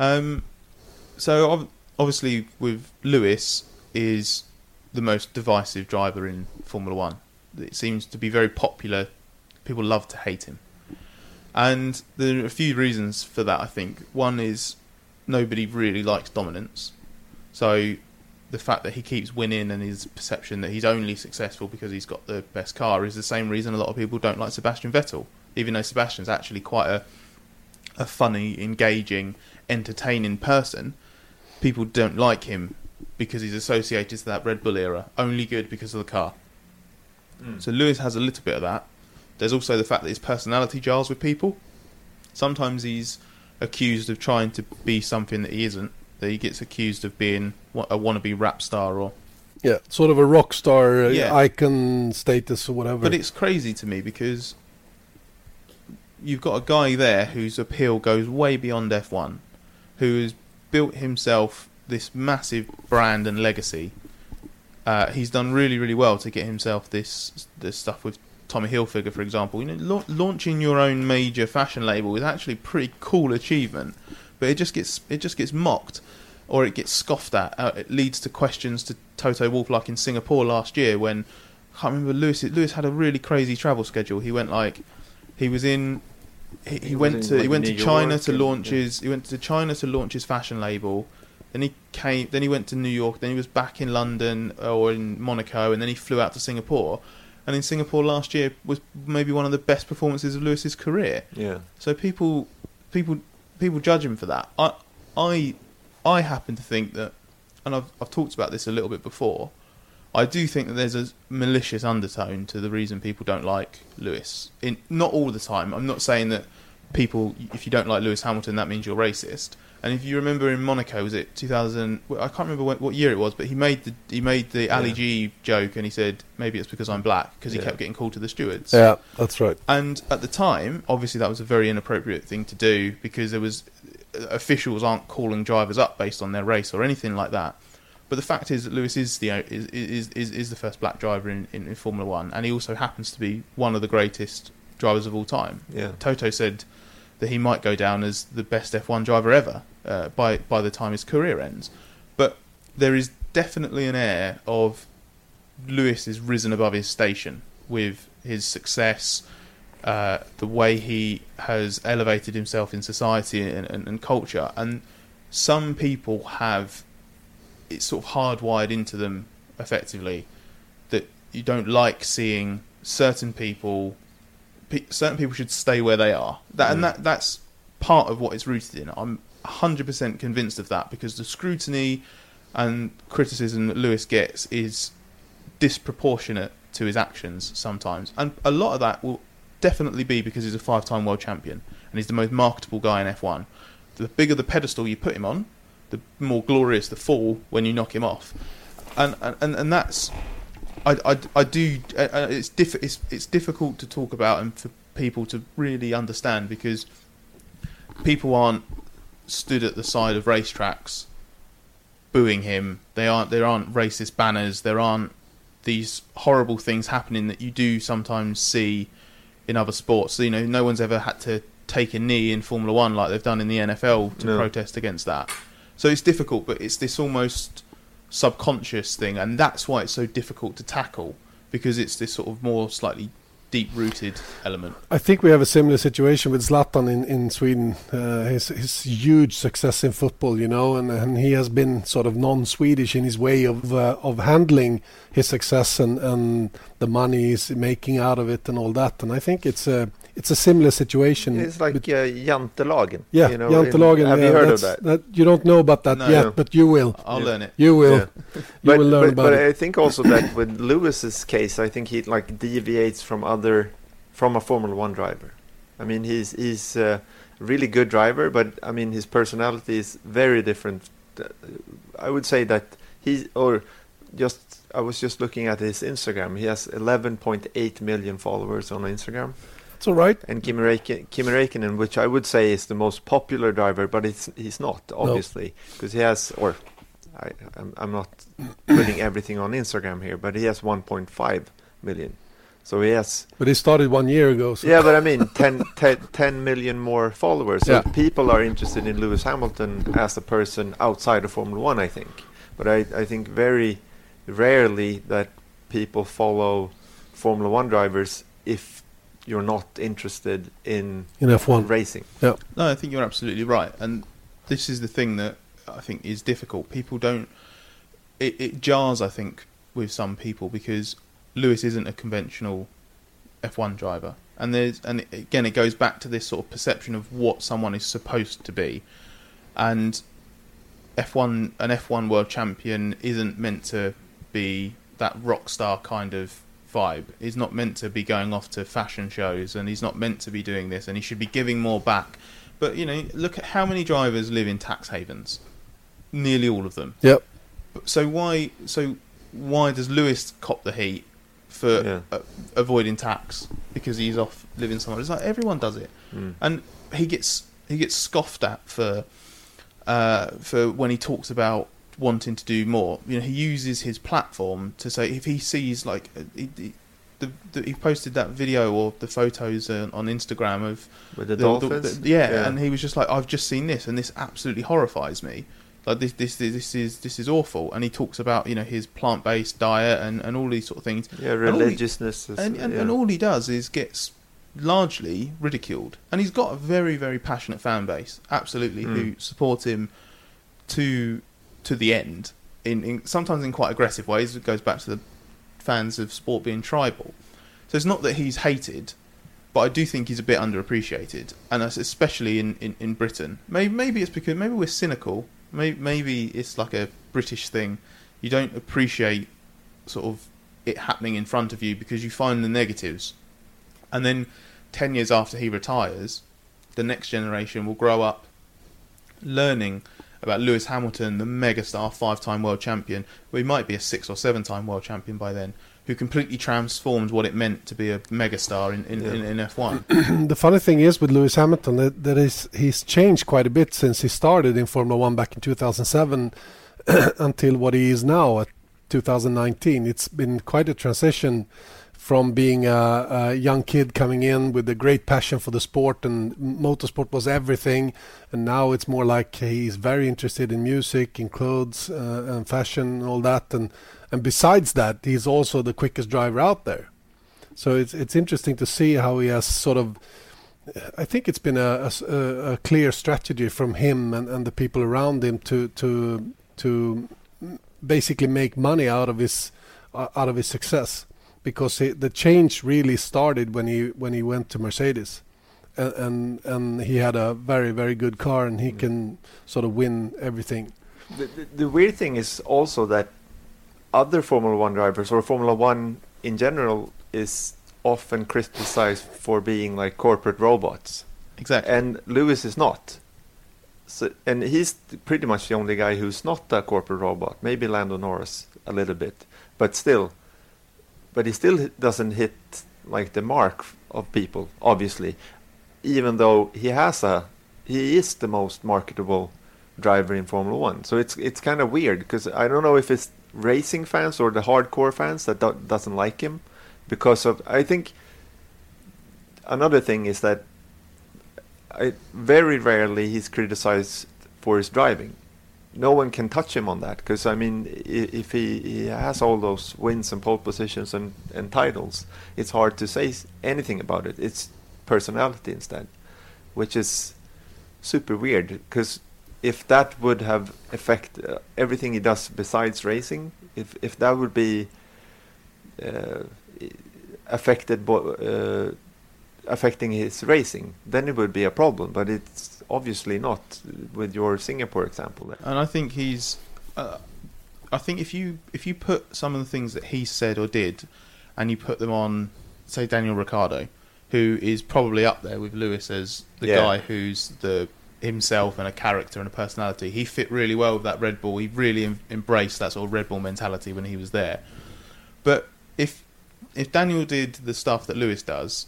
Um, so ob- obviously, with Lewis is the most divisive driver in Formula One. It seems to be very popular. People love to hate him, and there are a few reasons for that. I think one is nobody really likes dominance. So the fact that he keeps winning and his perception that he's only successful because he's got the best car is the same reason a lot of people don't like Sebastian Vettel, even though Sebastian's actually quite a a funny, engaging, entertaining person. People don't like him because he's associated to that Red Bull era, only good because of the car. Hmm. So Lewis has a little bit of that. There's also the fact that his personality jars with people. Sometimes he's accused of trying to be something that he isn't. That he gets accused of being a wannabe rap star or yeah, sort of a rock star uh, Yeah. icon status or whatever. But it's crazy to me because you've got a guy there whose appeal goes way beyond F1, who has built himself this massive brand and legacy. Uh, he's done really, really well to get himself this this stuff with Tommy Hilfiger, for example. You know, la- launching your own major fashion label is actually a pretty cool achievement, but it just gets it just gets mocked or it gets scoffed at. Uh, it leads to questions to Toto Wolff, like in Singapore last year when I can't remember Lewis. Lewis had a really crazy travel schedule. He went like he was in. He, he, He went to like, he went to China York to and- launch yeah. his. He went to China to launch his fashion label. Then he came. Then he went to New York. Then he was back in London or in Monaco, and then he flew out to Singapore. And in Singapore last year was maybe one of the best performances of Lewis's career. Yeah. So people, people, people judge him for that. I, I, I happen to think that, and I've I've talked about this a little bit before. I do think that there's a malicious undertone to the reason people don't like Lewis. In not all the time. I'm not saying that people, if you don't like Lewis Hamilton, that means you're racist. And if you remember in Monaco, was it 2000? I can't remember what, what year it was, but he made the he made the Ali Yeah. G joke, and he said maybe it's because I'm black because he Yeah. kept getting called to the stewards. yeah, that's right. And at the time, obviously, that was a very inappropriate thing to do because there was uh, officials aren't calling drivers up based on their race or anything like that. But the fact is that Lewis is the is is is, is the first black driver in, in, in Formula One, and he also happens to be one of the greatest drivers of all time. Yeah. Toto said that he might go down as the best F1 driver ever uh, by by the time his career ends. But there is definitely an air of Lewis has risen above his station with his success, uh, the way he has elevated himself in society and, and, and culture, and some people have it's sort of hardwired into them effectively that you don't like seeing certain people pe- certain people should stay where they are. That and that that's part of what it's rooted in. I'm 100% convinced of that because the scrutiny and criticism that lewis gets is disproportionate to his actions sometimes. And a lot of that will definitely be because he's a five-time world champion and he's the most marketable guy in f1 the bigger the pedestal you put him on the more glorious the fall when you knock him off. And and, and that's I, I, I do uh, uh, it's, diff, it's it's difficult to talk about and for people to really understand because people aren't stood at the side of racetracks booing him. They aren't there aren't racist banners. There aren't these horrible things happening that you do sometimes see in other sports. So, you know no one's ever had to take a knee in Formula 1 like they've done in the NFL to No. protest against that. So it's difficult but it's this almost subconscious thing, and that's why it's so difficult to tackle because it's this sort of more slightly deep-rooted element. I think we have a similar situation with Zlatan in, in Sweden. Uh, his his huge success in football, you know, and, and he has been sort of non-Swedish in his way of uh, of handling his success and, and the money he's making out of it and all that. And I think it's a it's a similar situation. It's like with- uh, Jantelagen. yeah, you know, Jantelagen. in- Have yeah, you heard of that's- that? You don't know about that No. yet, No. but you will. I'll Yeah. learn it. You will. Yeah. You but, will learn but, about but it. I think also that (coughs) with Lewis's case, I think he like deviates from other from a Formula One driver. I mean, he's he's a really good driver, but I mean his personality is very different. Uh, I would say that he or just I was just looking at his Instagram. He has 11.8 million followers on Instagram, It's all right. and Kimi Räikkönen, Kimi Räikkönen, which I would say is the most popular driver, but it's he's not obviously because he has or I, I'm, I'm not putting everything on Instagram here, but he has 1.5 million. So he has But he started one year ago. So. yeah, but I mean 10, 10, 10 million more followers. So Yeah. people are interested in Lewis Hamilton as a person outside of Formula One, I think. But I, I think very rarely that people follow Formula One drivers if you're not interested in in F1. racing. Yeah. No, I think you're absolutely right, and this is the thing that I think is difficult. People don't. It, it jars, I think, with some people because Lewis isn't a conventional F1 driver, and there's and again it goes back to this sort of perception of what someone is supposed to be, and F1 an F1 world champion isn't meant to be that rock star kind of vibe. He's not meant to be going off to fashion shows and he's not meant to be doing this and he should be giving more back. But you know, look at how many drivers live in tax havens. Nearly all of them. Yep. So why so why does Lewis cop the heat for Yeah. uh, avoiding tax because he's off living somewhere? It's like everyone does it. Mm. And he gets he gets scoffed at for uh, for when he talks about wanting to do more. You know, he uses his platform to say if he sees like uh, he, he, the, the, he posted that video or the photos uh, on Instagram of With the, the- Dolphins? the- yeah, and he was just like, I've just seen this, and this absolutely horrifies me. Like this, this, this is this is awful. And he talks about you know his plant based diet and, and all these sort of things. yeah, all he- religiousness. is, And, and, yeah. and all he does is gets largely ridiculed. And he's got a very very passionate fan base, absolutely, who Mm. support him to to the end. In, in sometimes in quite aggressive ways. It goes back to the fans of sport being tribal. So it's not that he's hated, but I do think he's a bit underappreciated, and especially in, in, in Britain. Maybe maybe it's because maybe we're cynical. Maybe maybe it's like a British thing. You don't appreciate sort of it happening in front of you because you find the negatives, and then ten years after he retires, the next generation will grow up learning about Lewis Hamilton, the megastar, five-time world champion. Well, he might be a six or seven-time world champion by then, who completely transformed what it meant to be a megastar in, in, Yeah. in, in F1. (clears throat) the funny thing is with Lewis Hamilton that, that is, he's changed quite a bit since he started in Formula One back in 2007 (clears throat) until what he is now at 2019. It's been quite a transition from being a, a young kid coming in with a great passion for the sport and motorsport was everything. And now it's more like he's very interested in music in clothes uh, and fashion and all that. And and besides that he's also the quickest driver out there. So it's it's interesting to see how he has sort of I think it's been a a clear strategy from him and, and the people around him to to to basically make money out of his uh, out of his success because he, the change really started when he when he went to Mercedes and, and and he had a very very good car and he mm. can sort of win everything the, the, the weird thing is also that other Formula One drivers or Formula One in general is often criticized for being like corporate robots, exactly. and Lewis is not. So, and he's pretty much the only guy who's not a corporate robot. Maybe Lando Norris a little bit, but still, but he still doesn't hit like the mark of people. Obviously, even though he has a, he is the most marketable driver in Formula One. So it's it's kind of weird because I don't know if it's racing fans or the hardcore fans that do- doesn't like him because of I think another thing is that I very rarely he's criticized for his driving. No one can touch him on that because I mean if he, he has all those wins and pole positions and, and titles, it's hard to say anything about it. It's personality instead, which is super weird because if that would have affect uh, everything he does besides racing, if if that would be uh, affected bo- uh, affecting his racing, then it would be a problem. But it's obviously not with your Singapore example. There. And I think he's. Uh, I think if you if you put some of the things that he said or did, and you put them on, say Daniel Ricciardo, who is probably up there with Lewis as the Yeah. guy who's the himself and a character and a personality. He fit really well with that Red Bull. He really em- embraced that sort of Red Bull mentality when he was there. But if if Daniel did the stuff that Lewis does,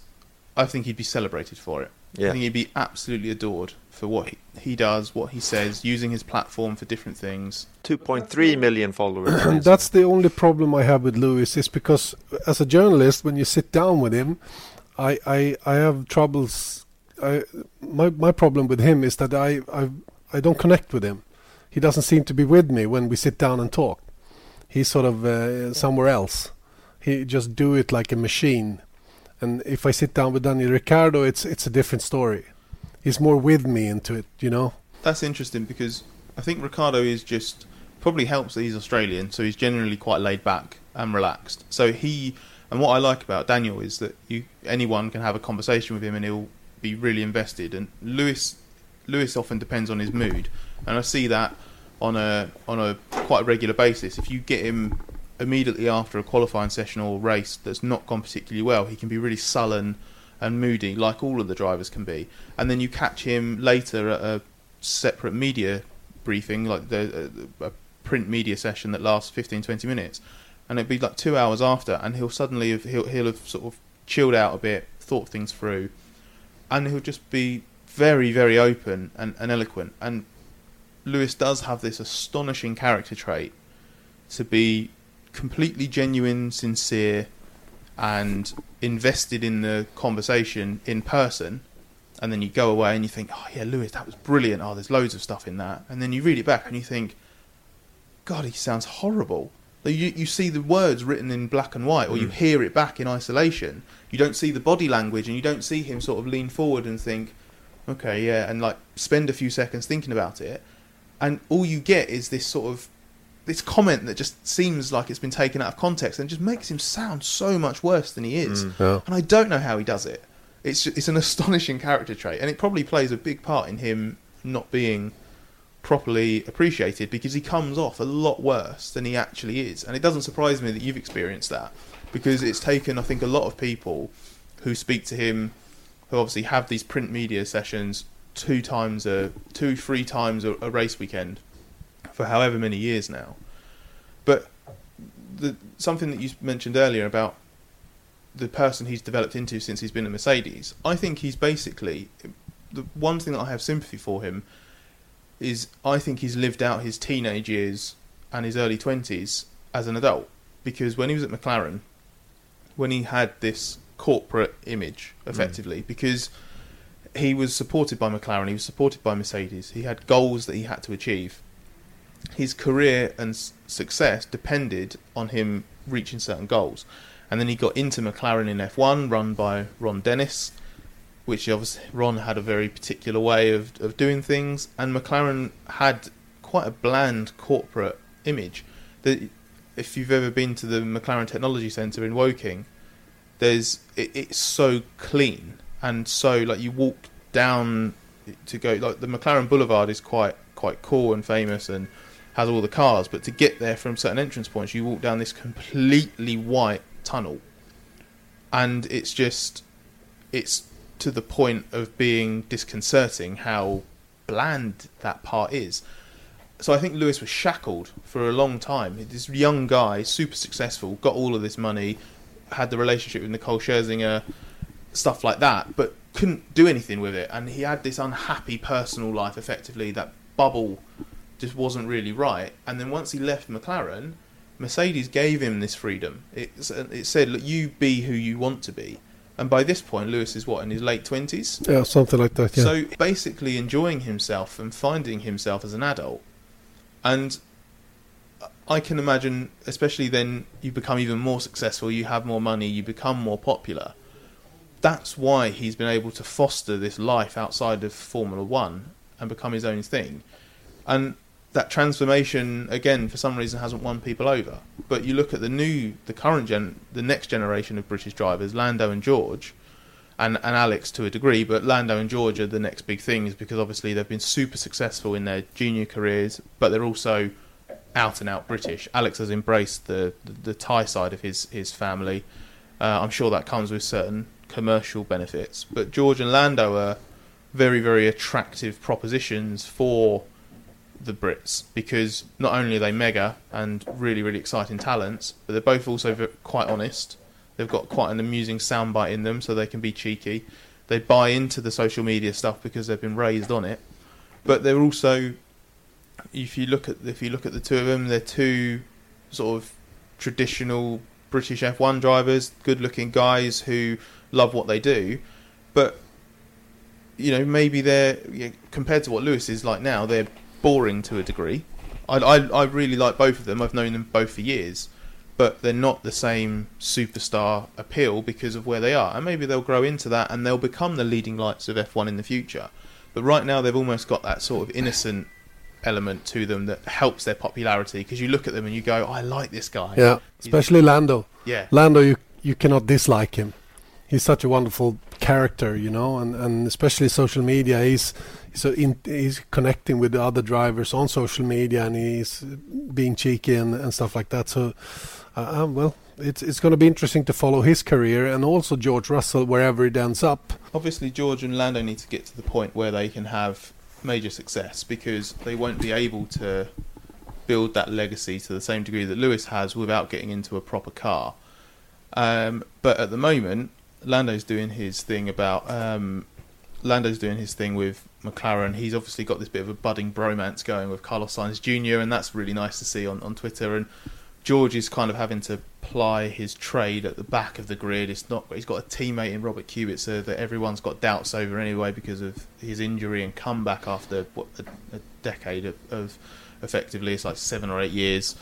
I think he'd be celebrated for it. I think he'd be absolutely adored for what he, he does, what he says, using his platform for different things. 2.3 million followers. And (clears throat) that's the only problem I have with Lewis is because as a journalist, when you sit down with him, I I, I have troubles. I my my problem with him is that I I I don't connect with him. He doesn't seem to be with me when we sit down and talk. He's sort of uh, somewhere else. He just do it like a machine. And if I sit down with Daniel Ricciardo, it's it's a different story. He's more with me into it, you know. That's interesting because I think Ricciardo is just probably helps that he's Australian, so he's generally quite laid back and relaxed. So he and what I like about Daniel is that you anyone can have a conversation with him and he'll be really invested. And Lewis Lewis often depends on his mood, and I see that on a on a quite a regular basis. If you get him immediately after a qualifying session or race that's not gone particularly well, he can be really sullen and moody, like all of the drivers can be. And then you catch him later at a separate media briefing, like the a, a print media session that lasts 15, 20 minutes, and it'd be like two hours after, and he'll suddenly have, he'll he'll have sort of chilled out a bit, thought things through, and he'll just be very, very open and, and eloquent. And Lewis does have this astonishing character trait to be completely genuine, sincere, and invested in the conversation in person. And then you go away and you think, oh yeah, Lewis, that was brilliant. Oh, there's loads of stuff in that. And then you read it back and you think, God, he sounds horrible. You, you see the words written in black and white, or you hmm. hear it back in isolation. You don't see the body language, and you don't see him sort of lean forward and think, okay, yeah, and like spend a few seconds thinking about it. And all you get is this sort of this comment that just seems like it's been taken out of context and just makes him sound so much worse than he is. Mm. Yeah. And I don't know how he does it. It's it's an (laughs) astonishing character trait, and it probably plays a big part in him not being properly appreciated because he comes off a lot worse than he actually is. And it doesn't surprise me that you've experienced that because it's taken, I think, a lot of people who speak to him, who obviously have these print media sessions two times a two, three times a, a race weekend for however many years now. But the something that you mentioned earlier about the person he's developed into since he's been a Mercedes, I think he's basically the one thing that I have sympathy for him is I think he's lived out his teenage years and his early twenties as an adult because when he was at McLaren, when he had this corporate image mm. effectively, because he was supported by McLaren, he was supported by Mercedes, he had goals that he had to achieve. His career and success depended on him reaching certain goals. And then he got into McLaren in F1, run by Ron Dennis, which obviously Ron had a very particular way of, of doing things, and McLaren had quite a bland corporate image. That if you've ever been to the McLaren Technology Centre in Woking, there's it, it's so clean and so like you walk down to go like the McLaren Boulevard is quite quite cool and famous and has all the cars, but to get there from certain entrance points, you walk down this completely white tunnel, and it's just it's to the point of being disconcerting how bland that part is. So I think Lewis was shackled for a long time. This young guy, super successful, got all of this money, had the relationship with Nicole Scherzinger, stuff like that, but couldn't do anything with it. And he had this unhappy personal life, effectively. That bubble just wasn't really right. And then once he left McLaren, Mercedes gave him this freedom. It, uh, it said, look, you be who you want to be. And by this point, Lewis is what, in his late 20s? Yeah, something like that. Yeah. So basically enjoying himself and finding himself as an adult. And uh, I can imagine, especially then you become even more successful, you have more money, you become more popular. That's why he's been able to foster this life outside of Formula One and become his own thing. And that transformation, again, for some reason, hasn't won people over. But you look at the new, the current gen, the next generation of British drivers, Lando and George, and, and Alex to a degree, but Lando and George are the next big things because obviously they've been super successful in their junior careers, but they're also out and out British. Alex has embraced the the, the Thai side of his his family. Uh, I'm sure that comes with certain commercial benefits, but George and Lando are very very attractive propositions for the Brits because not only are they mega and really really exciting talents, but they're both also quite honest. They've got quite an amusing soundbite in them, so they can be cheeky. They buy into the social media stuff because they've been raised on it. But they're also, if you look at if you look at the two of them, they're two sort of traditional British F1 drivers, good-looking guys who love what they do. But you know, maybe they're compared to what Lewis is like now, they're boring to a degree. I, I, I really like both of them. I've known them both for years, but they're not the same superstar appeal because of where they are. And maybe they'll grow into that and they'll become the leading lights of F1 in the future. But right now, they've almost got that sort of innocent element to them that helps their popularity because you look at them and you go, I like this guy. Yeah, especially Lando. Yeah. Lando, you you cannot dislike him. He's such a wonderful character, you know, and, and especially social media. He's, so in, he's connecting with the other drivers on social media, and he's being cheeky and, and stuff like that. So, uh, um, well, it's it's going to be interesting to follow his career and also George Russell wherever it ends up. obviously George and Lando need to get to the point where they can have major success because they won't be able to build that legacy to the same degree that Lewis has without getting into a proper car. Um, but at the moment, Lando's doing his thing about um, Lando's doing his thing with McLaren. He's obviously got this bit of a budding bromance going with Carlos Sainz Jr. and that's really nice to see on, on Twitter. And George is kind of having to ply his trade at the back of the grid. It's not. He's got a teammate in Robert Kubica that everyone's got doubts over anyway because of his injury and comeback after what a, a decade of, of effectively it's like seven or eight years.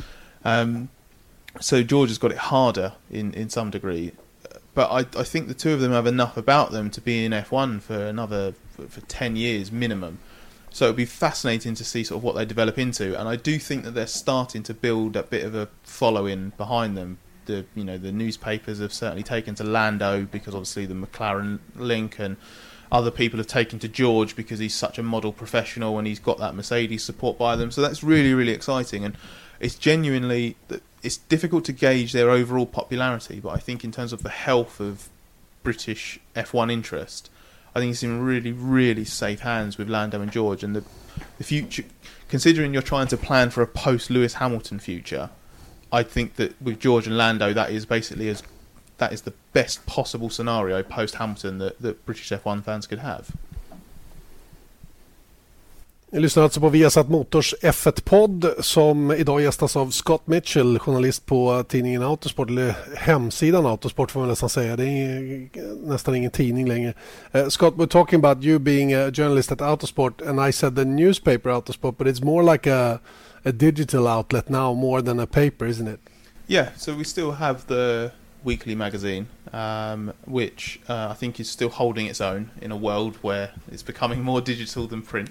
Um, so George has got it harder in, in some degree, but I, I think the two of them have enough about them to be in F1 for another for, for ten years minimum. So it'll be fascinating to see sort of what they develop into, and I do think that they're starting to build a bit of a following behind them. The you know the newspapers have certainly taken to Lando because obviously the McLaren link, and other people have taken to George because he's such a model professional and he's got that Mercedes support by them. So that's really really exciting, and it's genuinely it's difficult to gauge their overall popularity, but I think in terms of the health of British F1 interest, I think he's in really, really safe hands with Lando and George. And the, the future, considering you're trying to plan for a post Lewis Hamilton future, I think that with George and Lando, that is basically as that is the best possible scenario post Hamilton that, that British F1 fans could have. Ni lyssnar alltså på Viasat Motors F1-podd som idag gästas av Scott Mitchell, journalist på tidningen Autosport, eller hemsidan Autosport får man nästan säga. Det är nästan ingen tidning längre. Uh, Scott, we're talking about you being a journalist at Autosport and I said the newspaper Autosport, but it's more like a, a digital outlet now more than a paper, isn't it? Yeah, so we still have the weekly magazine, um, which uh, I think is still holding its own in a world where it's becoming more digital than print.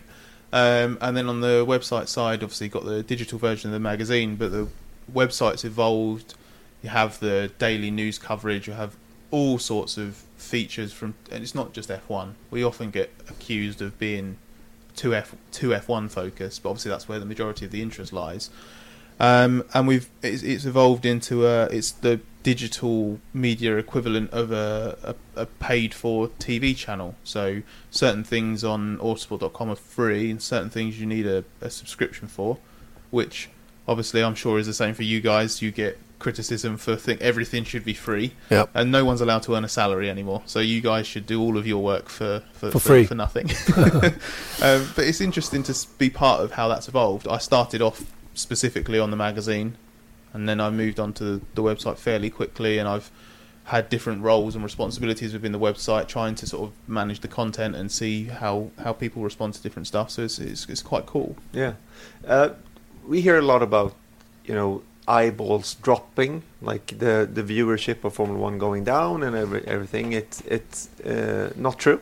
Um, and then on the website side, obviously, got the digital version of the magazine, but the website's evolved. You have the daily news coverage. You have all sorts of features from, and it's not just F1. We often get accused of being too F too F1 focused, but obviously that's where the majority of the interest lies. Um, and we've it's, it's evolved into a it's the digital media equivalent of a, a, a paid for TV channel. So certain things on autosport.com are free, and certain things you need a, a subscription for, which obviously I'm sure is the same for you guys. You get criticism for think everything should be free, Yep. and no one's allowed to earn a salary anymore. So you guys should do all of your work for for, For free. for, nothing. (laughs) um, but it's interesting to be part of how that's evolved. I started off specifically on the magazine, and then I moved on to the, website fairly quickly, and I've had different roles and responsibilities within the website, trying to sort of manage the content and see how, how people respond to different stuff. So it's it's, it's quite cool. Yeah, uh, we hear a lot about you know eyeballs dropping, like the the viewership of Formula One going down and every, everything. It's it's uh, not true,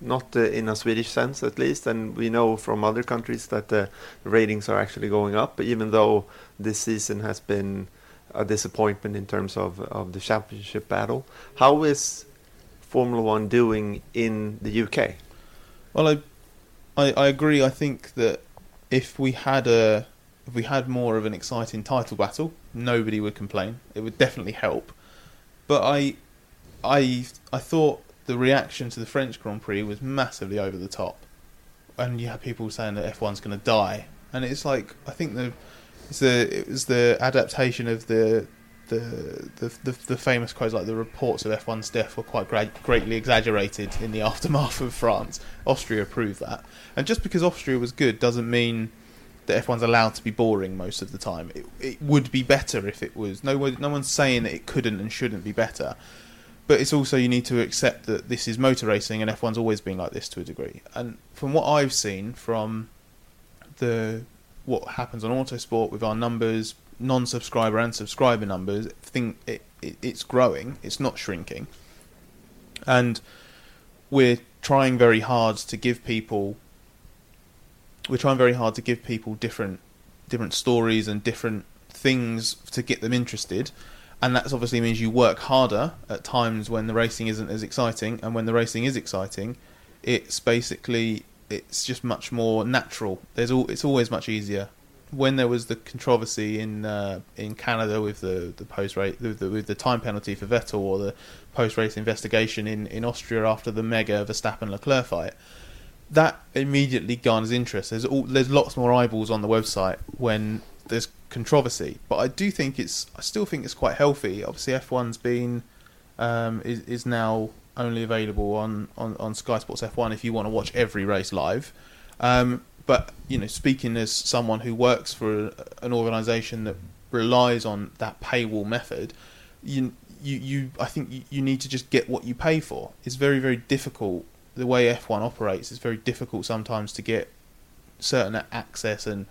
not uh, in a Swedish sense at least, and we know from other countries that the ratings are actually going up, even though this season has been a disappointment in terms of of the championship battle. How is Formula One doing in the UK? Well, I, I I agree. I think that if we had a if we had more of an exciting title battle, nobody would complain. It would definitely help. But I I I thought the reaction to the French Grand Prix was massively over the top, and you had people saying that F1's going to die, and it's like I think the it's the it was the adaptation of the the, the the the famous quotes like the reports of F1's death were quite gra- greatly exaggerated in the (laughs) aftermath of France. Austria proved that, and just because Austria was good doesn't mean that F1's allowed to be boring most of the time. It, it would be better if it was. No no one's saying that it couldn't and shouldn't be better, but it's also you need to accept that this is motor racing and F1's always been like this to a degree. And from what I've seen from the what happens on Autosport with our numbers, non-subscriber and subscriber numbers, think it, it, it's growing. It's not shrinking, and we're trying very hard to give people. We're trying very hard to give people different, different stories and different things to get them interested, and that obviously means you work harder at times when the racing isn't as exciting, and when the racing is exciting, it's basically it's just much more natural. There's all it's always much easier. When there was the controversy in uh, in Canada with the the post race with the, with the time penalty for Vettel or the post race investigation in, in Austria after the mega Verstappen Leclerc fight, that immediately garners interest. There's all there's lots more eyeballs on the website when there's controversy. But I do think it's I still think it's quite healthy. Obviously, F1's been um, is is now only available on, on, on Sky Sports F1 if you want to watch every race live. Um, but you know, speaking as someone who works for an organisation that relies on that paywall method, you you, you I think you, you need to just get what you pay for. It's very very difficult. The way F1 operates It's very difficult sometimes to get certain access and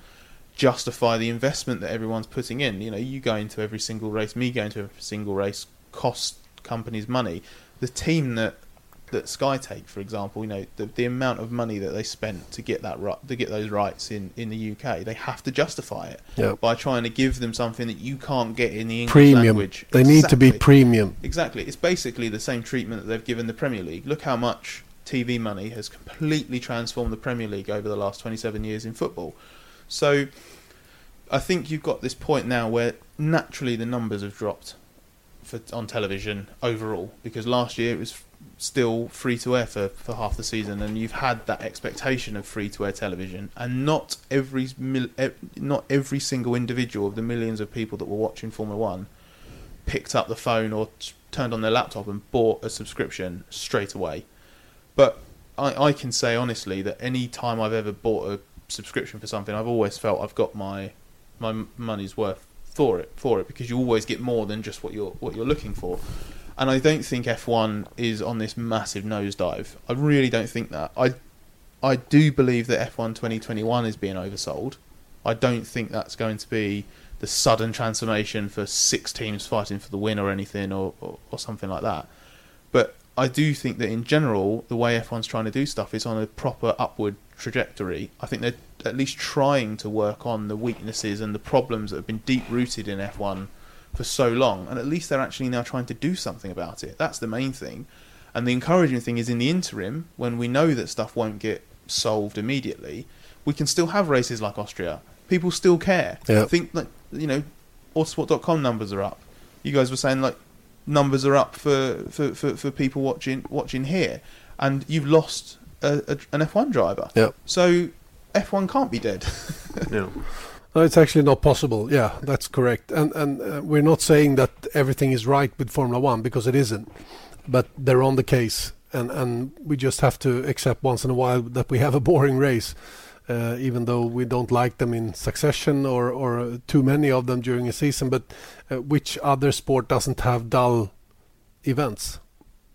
justify the investment that everyone's putting in. You know, you go into every single race, me going to every single race costs companies money the team that that Sky take, for example, you know the, the amount of money that they spent to get that right, to get those rights in, in the UK, they have to justify it Yep. by trying to give them something that you can't get in the English Premium. language. They need to be premium. Exactly, it's basically the same treatment that they've given the Premier League. Look how much TV money has completely transformed the Premier League over the last 27 years in football. So, I think you've got this point now where naturally the numbers have dropped for on television overall because last year it was still free to air for, for half the season and you've had that expectation of free to air television. And not every eh, not every single individual of the millions of people that were watching Formula 1 picked up the phone or t- turned on their laptop and bought a subscription straight away. But I, I can say honestly that any time I've ever bought a subscription for something I've always felt I've got my my money's worth for it for it because you always get more than just what you're what you're looking for. And I don't think F1 is on this massive nosedive. I really don't think that. I I do believe that F1 2021 is being oversold. I don't think that's going to be the sudden transformation for six teams fighting for the win or anything or, or, or something like that. But I do think that in general, the way F1's trying to do stuff is on a proper upward trajectory. I think they're at least trying to work on the weaknesses and the problems that have been deep rooted in F1 for so long, and at least they're actually now trying to do something about it. That's the main thing. And the encouraging thing is in the interim, when we know that stuff won't get solved immediately, we can still have races like Austria. People still care. Yeah. I think that you know, Autosport.com numbers are up. You guys were saying like numbers are up for, for, for, for people watching watching here, and you've lost a, a, an F1 driver. Yeah. So F1 can't be dead. (laughs) No. No, it's actually not possible. Yeah, that's correct. And and uh, we're not saying that everything is right with Formula One because it isn't. But they're on the case, and and we just have to accept once in a while that we have a boring race, uh, even though we don't like them in succession or or too many of them during a season. But uh, which other sport doesn't have dull events?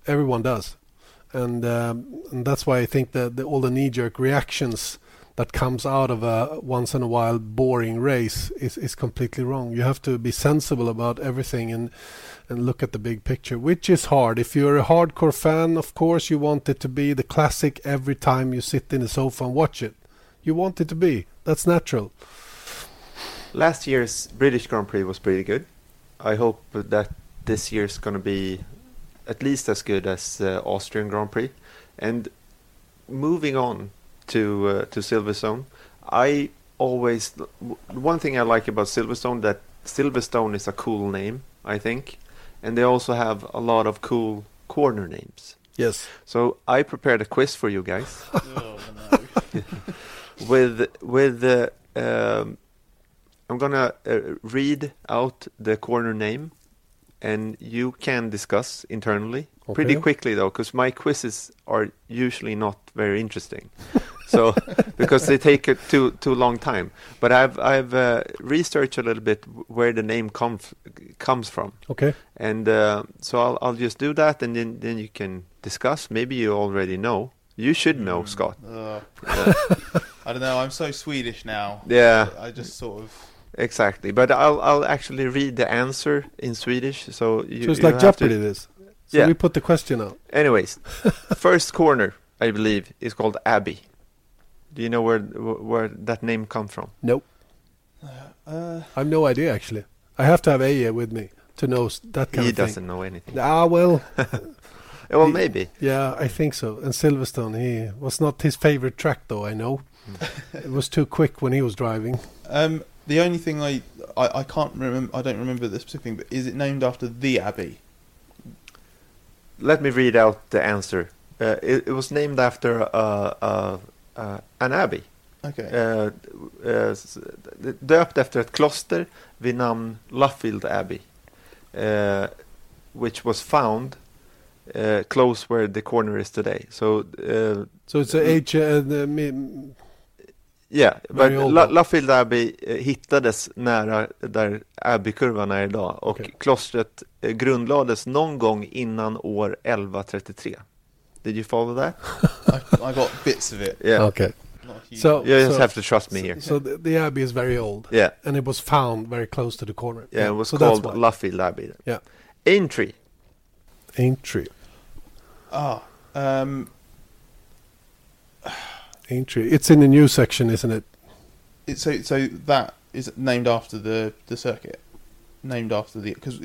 Everyone does, and um, and that's why I think that the, all the knee-jerk reactions that comes out of a once in a while boring race is, is completely wrong. You have to be sensible about everything and and look at the big picture, which is hard. If you're a hardcore fan, of course you want it to be the classic every time you sit in the sofa and watch it. You want it to be. That's natural. Last year's British Grand Prix was pretty good. I hope that this year's going to be at least as good as uh, Austrian Grand Prix. And moving on to uh, to Silverstone, I always one thing I like about Silverstone that Silverstone is a cool name, I think, and they also have a lot of cool corner names. Yes. So I prepared a quiz for you guys (laughs) (laughs) with with uh, um, I'm gonna uh, read out the corner name and you can discuss internally pretty quickly though, because my quizzes are usually not very interesting. (laughs) so because they take a too too long time. But I've I've uh, researched a little bit where the name comes comes from, Okay. and uh, so I'll I'll just do that, and then then you can discuss. Maybe you already know. You should know, Scott. Uh, I don't know. I'm so Swedish now. Yeah. I just sort of. Exactly, but I'll I'll actually read the answer in Swedish. So you, so it's you like have to- This. So Yeah. we put the question out. Anyways, (laughs) first corner I believe is called Abbey. Do you know where where that name comes from? Nope. Uh, I have no idea actually. I have to have Aya with me to know that kind he of thing. He doesn't know anything. Ah well, (laughs) (laughs) well, he- maybe. yeah, I think so. And Silverstone, he was not his favorite track though. I know. it was too quick when he was driving. um, the only thing I, I I can't remember. I don't remember the specific thing. But is it named after the abbey? Let me read out the answer. Uh, it, it was named after uh, uh, uh, an abbey. Okay. Uh, uh, s- döpt efter ett kloster vid namn Luffield Abbey. Uh, which was found uh, close where the corner is today. So uh, So it's a H. Yeah, but. Luffield Abbey eh, hittades nära där Abbeykurvan är idag och Okej. klostret eh, grundlades någon gång innan år 1133. Did you follow that? (laughs) I, I got bits of it. Yeah. Okay. So You just so, have to trust me here. so the, the abbey is very old. Yeah, and it was found very close to the corner. yeah, it was so called. Luffield Abbey. Yeah. Aintree. Aintree. Ah, um, Aintree. It's in the new section, isn't it? it, so so that is named after the the circuit. Named after the because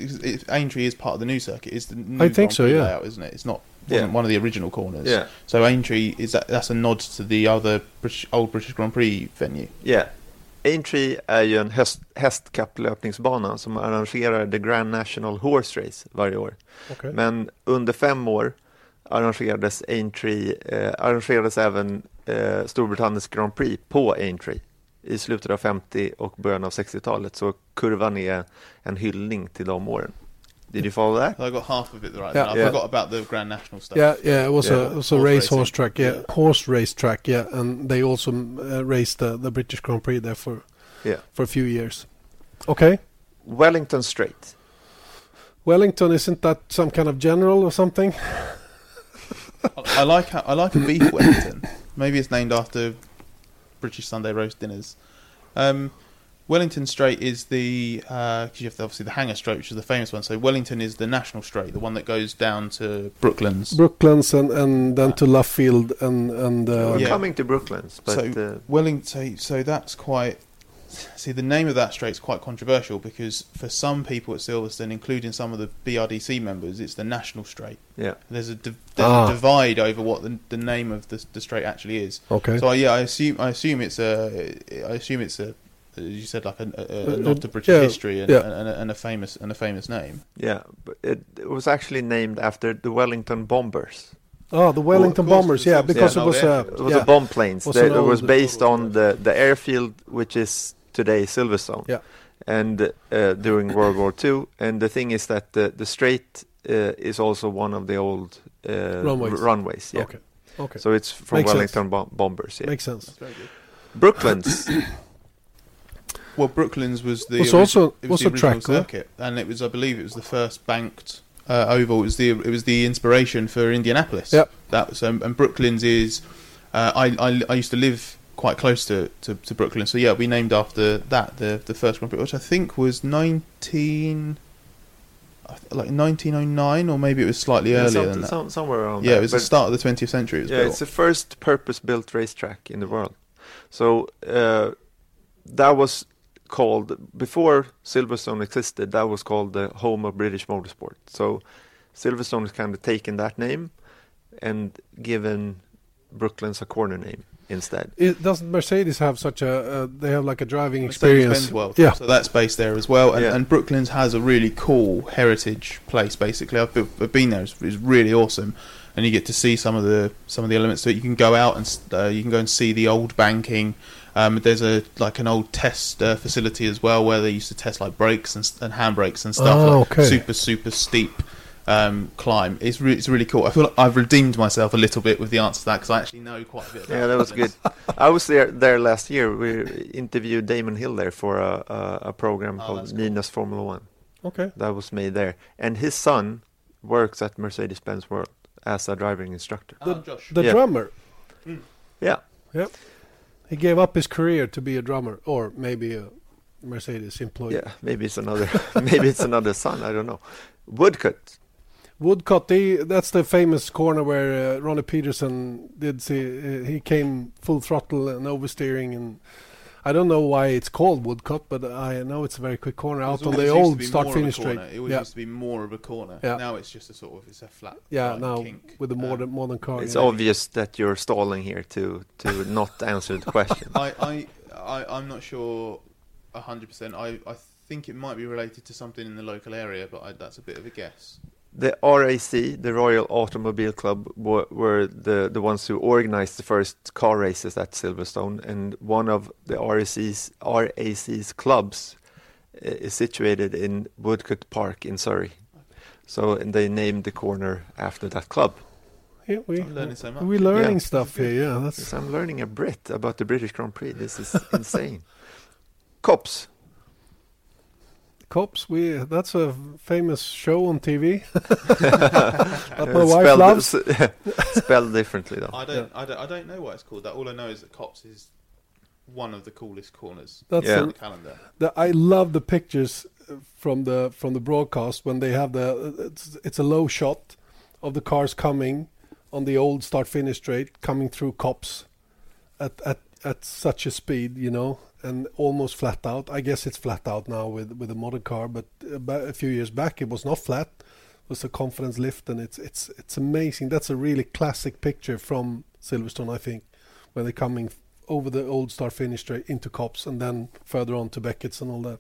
Aintree is part of the new circuit. It's the new I think Grand so, Prix yeah. layout, isn't it? It's not wasn't one of the original corners. Yeah. So Aintree is that that's a nod to the other British, old British Grand Prix venue. Yeah. Aintree är ju en häst, hästkapplöpningsbana som arrangerar the Grand National Horse Race varje år. Okay. Men under fem år arrangerades Aintree, eh, arrangerades även eh, Storbritanniens Grand Prix på Aintree i slutet av 50 och början av 60-talet. Så kurvan är en hyllning till de åren. Did you follow that? I got half of it right. Yeah. I Yeah. forgot about the Grand National stuff. Yeah, yeah, it was Yeah. a it was a Horse race racing. horse track, yeah, Yeah. horse race track, yeah, and they also uh, raced the, the British Grand Prix there for Yeah. for a few years. Okay, Wellington Straight. Wellington isn't that some kind of general or something? (laughs) I, I like how, I like a beef Wellington. Maybe it's named after British Sunday roast dinners. Um, Wellington Straight is the because you have the, obviously the Hangar Straight, which is the famous one. So Wellington is the national straight, the one that goes down to Brooklands. Brooklands and, and then to Luffield and and uh, We're Yeah. coming to Brooklands, but so uh, Wellington, so that's quite. See, the name of that straight is quite controversial because for some people at Silverstone, including some of the BRDC members, it's the national straight. yeah. There's a, div- there's Ah. a divide over what the, the name of the, the straight actually is. okay. So yeah, I assume I assume it's a I assume it's a as you said like a, a, a Uh, nod to British yeah, history and, yeah. and, a, and a famous and a famous name. Yeah, but it, it was actually named after the Wellington bombers. oh, the Wellington course, Bombers, yeah, because an it was old uh. It was yeah. a bomb planes. Was That- it was based on the, the airfield, which is today Silverstone. Yeah. And uh, during World War II, and the thing is that the the straight uh, is also one of the old uh, Runways. r- runways. Yeah. Okay, okay, So it's from Makes. Wellington bom- bombers. Yeah. makes sense. Brooklands. (coughs) Well, Brooklands was the Was ori- also- it was the a track, original huh? circuit, and it was I believe it was the first banked uh, oval. It was the it was the inspiration for Indianapolis. Yep. That was um, and Brooklands is. Uh, I, I I used to live quite close to, to, to Brooklyn, so yeah, we named after that the the first Grand Prix, which I think was nineteen. Like 1909, or maybe it was slightly Yeah, earlier than that. some- somewhere around yeah, there. it was the start of the 20th century. It yeah, built. it's the first purpose-built racetrack in the world. So uh, that was called before Silverstone existed. That was called the home of British motorsport. So Silverstone has kind of taken that name and given Brooklands a corner name instead. It, doesn't Mercedes have such a? Uh, they have like a driving Mercedes-Benz experience. World. Yeah, So that's based there as well. And, Yeah. and Brooklands has a really cool heritage place. Basically, I've, been- I've been there. It's, it's really awesome, and you get to see some of the some of the elements to it. You can go out and uh, you can go and see the old banking. Um, there's a like an old test uh, facility as well where they used to test like brakes and, and handbrakes and stuff. Oh, like okay. Super super steep um, climb. It's re- it's really cool. I feel like I've redeemed myself a little bit with the answer to that because I actually know quite a bit. About Yeah, that was good. I was there there last year. We interviewed Damon Hill there for a a, a program Oh, called that's cool. Minas Formula One. Okay. That was made there, and his son works at Mercedes-Benz World as a driving instructor. Oh, Josh. The Yeah. drummer. Yeah, He gave up his career to be a drummer, or maybe a Mercedes employee. yeah. Maybe it's another. (laughs) maybe it's another son. I don't know. Woodcote. Woodcote, they, that's the famous corner where uh, Ronnie Peterson did see. Uh, he came full throttle and oversteering, and I don't know why it's called Woodcote, but I know it's a very quick corner out was on the old start more of a finish straight. corner. It always Yeah, used to be more of a corner. Yeah. Now it's just a sort of it's a flat. yeah. like, Now kink. with the Um, modern modern car. It's yeah. obvious that you're stalling here to to not answer the question. (laughs) I, I, I, I'm not sure hundred percent. I, I think it might be related to something in the local area, but I, that's a bit of a guess. The RAC, the Royal Automobile Club, were, were the, the ones who organized the first car races at Silverstone, and one of the RAC's, RAC's clubs is situated in Woodcote Park in Surrey. So and they named the corner after that club. Yeah, we, I'm learning so much. We're learning Yeah. stuff here. Yeah, that's I'm learning a Brit about the British Grand Prix. This is (laughs) insane. Copse. Cops. We that's a famous show on TV. (laughs) that (laughs) my wife spelled, loves. (laughs) spelled differently though. I don't, I don't, I don't know why it's called that. All I know is that Copse is one of the coolest corners That's Yeah. on the- the calendar. the, I love the pictures uh, from the from the broadcast when they have the it's, it's a low shot of the cars coming on the old start finish straight coming through copse at at at such a speed you know and almost flat out. I guess it's flat out now with with a modern car but uh, a few years back it was not flat. It was a confidence lift and it's it's it's amazing. That's a really classic picture from Silverstone I think when they're coming over the old star finish straight into cops and then further on to Beckett's and all that.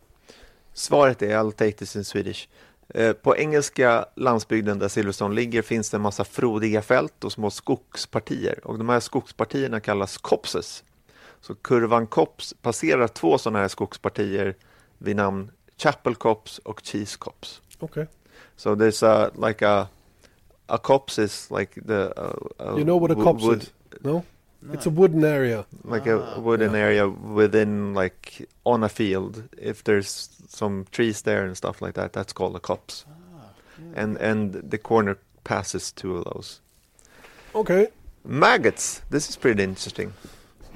Svaret är I'll take this in Swedish. Eh, på engelska landsbygden där Silverstone ligger finns det en massa frodiga fält och små skogspartier. Och de här skogspartierna kallas copses. Så kurvan Cops passerar två sådana här skogspartier vid namn Chapel Cops och Cheese Cops. Okay. So there's a like a a copse is like the uh, uh, You know what a copse wood, is? No? No. It's a wooden area. like a Ah, wooden yeah. area within like on a field. If there's some trees there and stuff like that, that's called a copse. Ah, yeah. And and the corner passes two of those. Okay. Maggots. This is pretty interesting.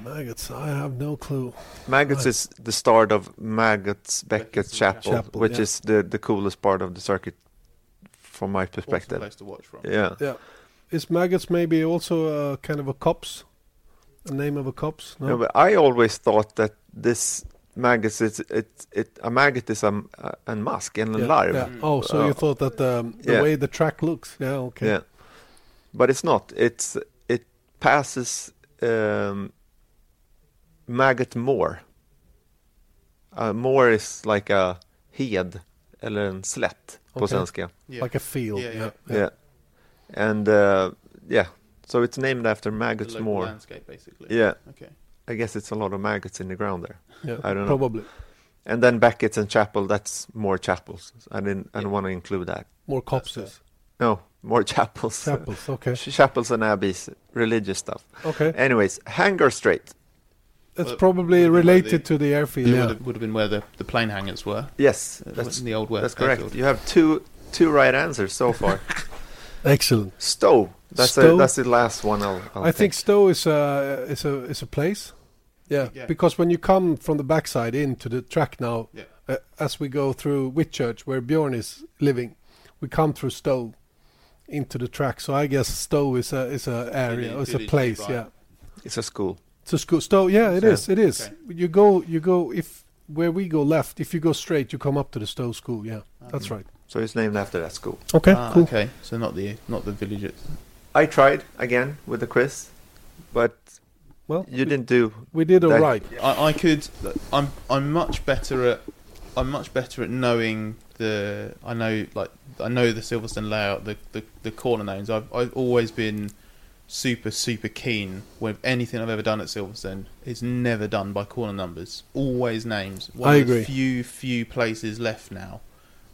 Maggotts, I have no clue. Maggotts Right. is the start of Maggotts Beckett Beckett's Chapel, Chapel, which yeah. is the the coolest part of the circuit from my Awesome perspective. place to watch from. Yeah. Yeah. Is maggots maybe also a kind of a copse? A name of a copse? No. No, but I always thought that this maggot is it it a maggot is a a, a mask and a yeah, larv. yeah. Oh, so you Uh, thought that um, the yeah. way the track looks? Yeah. Okay. Yeah, but it's not. It's it passes um, maggot moor. Uh, moor is like a hed eller en slätt på Okay. svenska. Yeah. Like a field. Yeah, Yeah. yeah. Yeah, and uh, yeah, so it's named after The maggots local moor. landscape, basically. Yeah, Okay. I guess it's a lot of maggots in the ground there. yeah. I don't know. Probably And then Beckett's and Chapel, that's more chapels. I didn't. I Yeah. don't want to include that. more copses. No, more chapels. Chapels. Okay. Chapels and abbeys, religious stuff. Okay. Anyways, Hangar Straight. It's Well, probably would be where related the- to the airfield. It Yeah. would, have, would have been where the, the plane hangars were. Yes, that's in the old West that's correct. airfield. You have two two right answers so far. (laughs) Excellent. Stowe. That's Stowe? A, that's the last one. I'll. I'll I think Stowe is a is a is a place. Yeah, Yeah. because when you come from the backside into the track now, Yeah. uh, as we go through Whitchurch, where Bjorn is living, we come through Stowe into the track. So I guess Stowe is a is a area, Village- it's a place. nearby. Yeah, it's a school. It's a school. Stowe, yeah, it Yeah. is. It is. Okay. You go, you go. If where we go left, if you go straight, you come up to the Stowe School. Yeah, that's right. So it's named after that school. Okay, Ah, cool. Okay, so not the not the village. I tried again with the quiz, but Well, you didn't do. we did all that- right. I, I could. I'm I'm much better at. I'm much better at knowing the. I know like I know the Silverstone layout, the the, the corner names. I've I've always been super super keen with anything I've ever done at Silverstone is never done by corner numbers. Always names. One I of the agree. few few places left now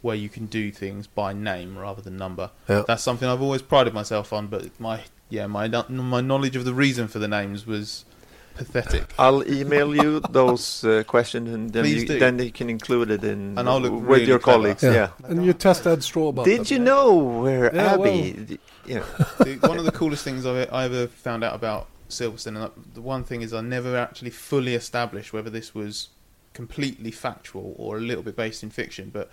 where you can do things by name rather than number. Yeah. That's something I've always prided myself on. But my yeah my my knowledge of the reason for the names was pathetic. I'll email you those uh, questions, and then Please you, do. then you can include it in And I'll look with really your clever. colleagues. Yeah. Yeah. And you test Edd Straw about Did that. you know where Yeah, Abbey? well- d- you know, (laughs) the, one of the coolest things I've, I ever found out about Silverstone, and the one thing is I never actually fully established whether this was completely factual or a little bit based in fiction, but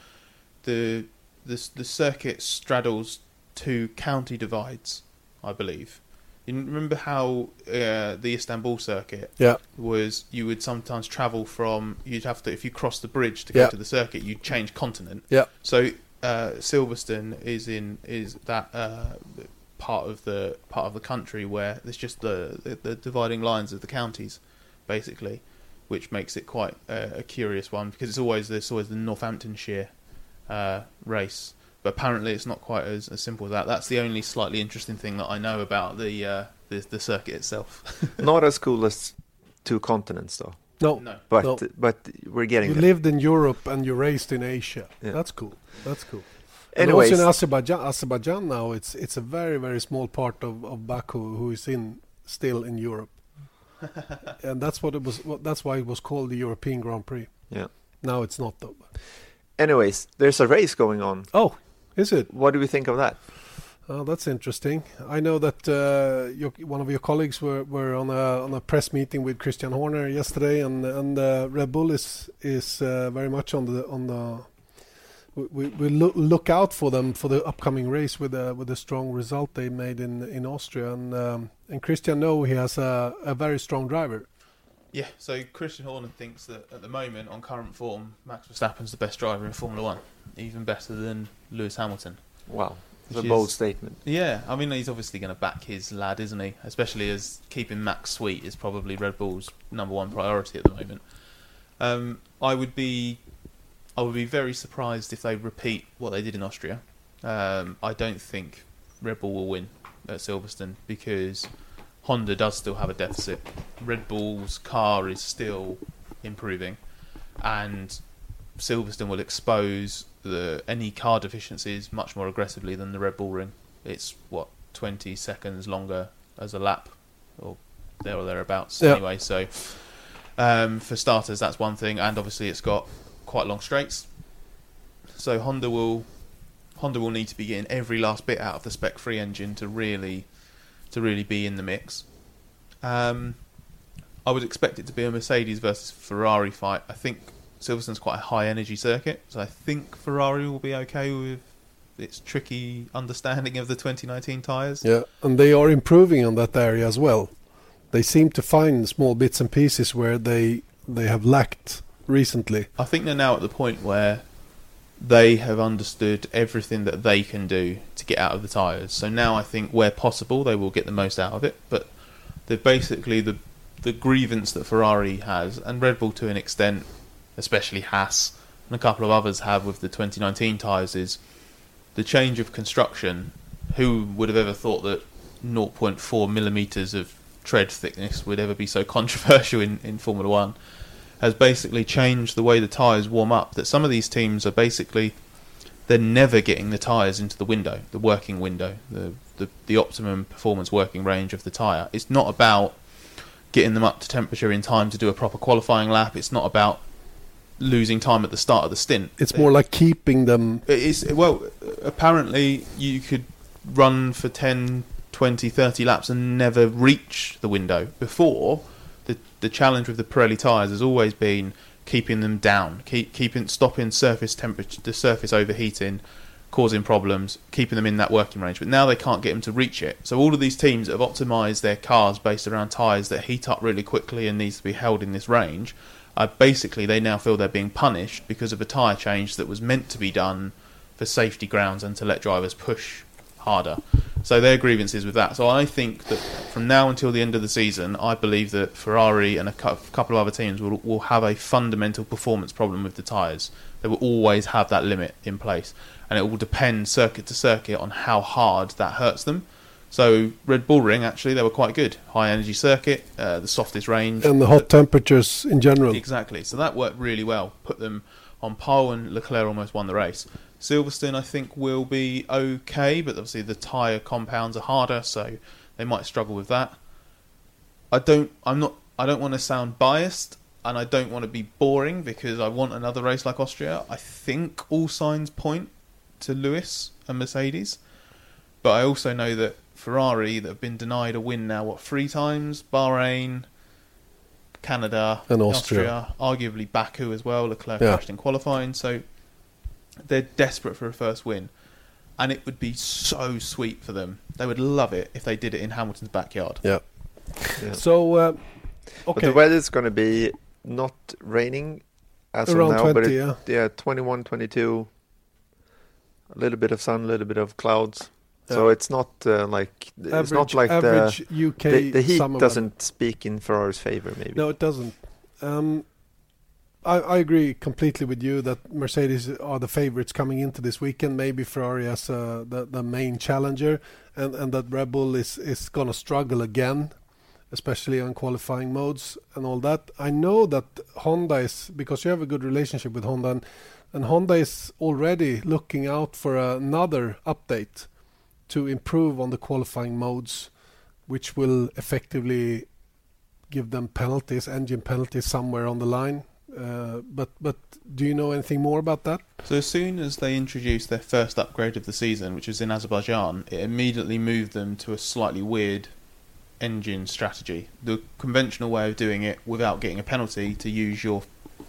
the the, the circuit straddles two county divides, I believe. You remember how uh, the Istanbul circuit Yeah. was you would sometimes travel from you'd have to if you cross the bridge to go Yeah. to the circuit you'd change continent Yeah. so uh, Silverstone is in is that uh, part of the part of the country where there's just the, the the dividing lines of the counties basically which makes it quite uh, a curious one because it's always there's always the Northamptonshire uh, race apparently it's not quite as, as simple as that that's the only slightly interesting thing that I know about the uh, the, the circuit itself (laughs) not as cool as two continents, though. No. no But No. but we're getting You there. lived in Europe and you raised in Asia. Yeah. That's cool. That's cool. And Anyways, also in Azerbaijan, Azerbaijan now, it's it's a very very small part of, of Baku who is in still in Europe, (laughs) and that's what it was. What, that's why it was called the European Grand Prix. Yeah. Now it's not though. anyways, there's a race going on. Oh, is it? What do we think of that? Oh, that's interesting. I know that uh, your, one of your colleagues were, were on a on a press meeting with Christian Horner yesterday, and and uh, Red Bull is is uh, very much on the on the. We, we, look, look out for them for the upcoming race with a with a strong result they made in in Austria, and um, and Christian know he has a, a very strong driver. Yeah, so Christian Horner thinks that at the moment, on current form, Max Verstappen's the best driver in Formula One, even better than Lewis Hamilton. Wow, it's a bold is- statement. Yeah, I mean he's obviously going to back his lad, isn't he? Especially as keeping Max sweet is probably Red Bull's number one priority at the moment. Um, I would be, I would be very surprised if they repeat what they did in Austria. Um, I don't think Red Bull will win at Silverstone because Honda does still have a deficit. Red Bull's car is still improving, and Silverstone will expose the any car deficiencies much more aggressively than the Red Bull ring. It's what twenty seconds longer as a lap, or there or thereabouts. Yeah. Anyway, so um, for starters, that's one thing, and obviously it's got quite long straights. So Honda will Honda will need to be getting every last bit out of the Spec Free engine to really to really be in the mix. Um, I would expect it to be a Mercedes versus Ferrari fight. I think Silverstone's quite a high energy circuit, so I think Ferrari will be okay with its tricky understanding of the 2019 tyres. Yeah, and they are improving on that area as well. They seem to find small bits and pieces where they they have lacked recently. I think they're now at the point where they have understood everything that they can do to get out of the tyres. So now I think where possible they will get the most out of it. But the basically the the grievance that Ferrari has and Red Bull to an extent, especially Haas and a couple of others have with the 2019 tyres is the change of construction. Who would have ever thought that 0.4 millimeters of tread thickness would ever be so (laughs) controversial in, in Formula One? Has basically changed the way the tyres warm up. That some of these teams are basically they're never getting the tyres into the window, the working window, the, the the optimum performance working range of the tyre. It's not about getting them up to temperature in time to do a proper qualifying lap. It's not about losing time at the start of the stint. It's more like keeping them. It is well. Apparently, you could run for 10, 20, 30 laps and never reach the window. Before, the challenge with the Pirelli tyres has always been keeping them down, keep keeping stopping surface temperature, the surface overheating, causing problems, keeping them in that working range. But now they can't get them to reach it. So all of these teams have optimised their cars based around tyres that heat up really quickly and needs to be held in this range. Uh, basically, they now feel they're being punished because of a tyre change that was meant to be done for safety grounds and to let drivers push harder. So their grievances with that. So I think that from now until the end of the season, I believe that Ferrari and a couple of other teams will will have a fundamental performance problem with the tyres. They will always have that limit in place, and it will depend circuit to circuit on how hard that hurts them. So Red Bull Ring actually they were quite good, high energy circuit, uh, the softest range, And the hot temperatures in general. Exactly. So that worked really well. Put them on pole, and Leclerc almost won the race. Silverstone, I think, will be okay, but obviously the tyre compounds are harder, so they might struggle with that. I don't. I'm not. I don't want to sound biased, and I don't want to be boring because I want another race like Austria. I think all signs point to Lewis and Mercedes, but I also know that Ferrari that have been denied a win now what three times Bahrain, Canada, And Austria. arguably Baku as well. Leclerc Yeah. crashed in qualifying, so they're desperate for a first win, and it would be so sweet for them. They would love it if they did it in Hamilton's backyard. Yeah. Yeah. So, uh, But okay. the weather's going to be not raining as Around of now, but it, yeah. yeah, 21, 22, a little bit of sun, a little bit of clouds. So it's not uh, like it's average, not like the, UK the the heat doesn't speak in Ferrari's favor. Maybe No, it doesn't. Um, I, I agree completely with you that Mercedes are the favorites coming into this weekend. Maybe Ferrari as uh, the the main challenger, and, and that Red Bull is is going to struggle again, especially on qualifying modes and all that. I know that Honda is because you have a good relationship with Honda, and, and Honda is already looking out for another update to improve on the qualifying modes, which will effectively give them penalties, engine penalties somewhere on the line. Uh, but but do you know anything more about that? So as soon as they introduced their first upgrade of the season, which was in Azerbaijan, it immediately moved them to a slightly weird engine strategy. The conventional way of doing it without getting a penalty to use your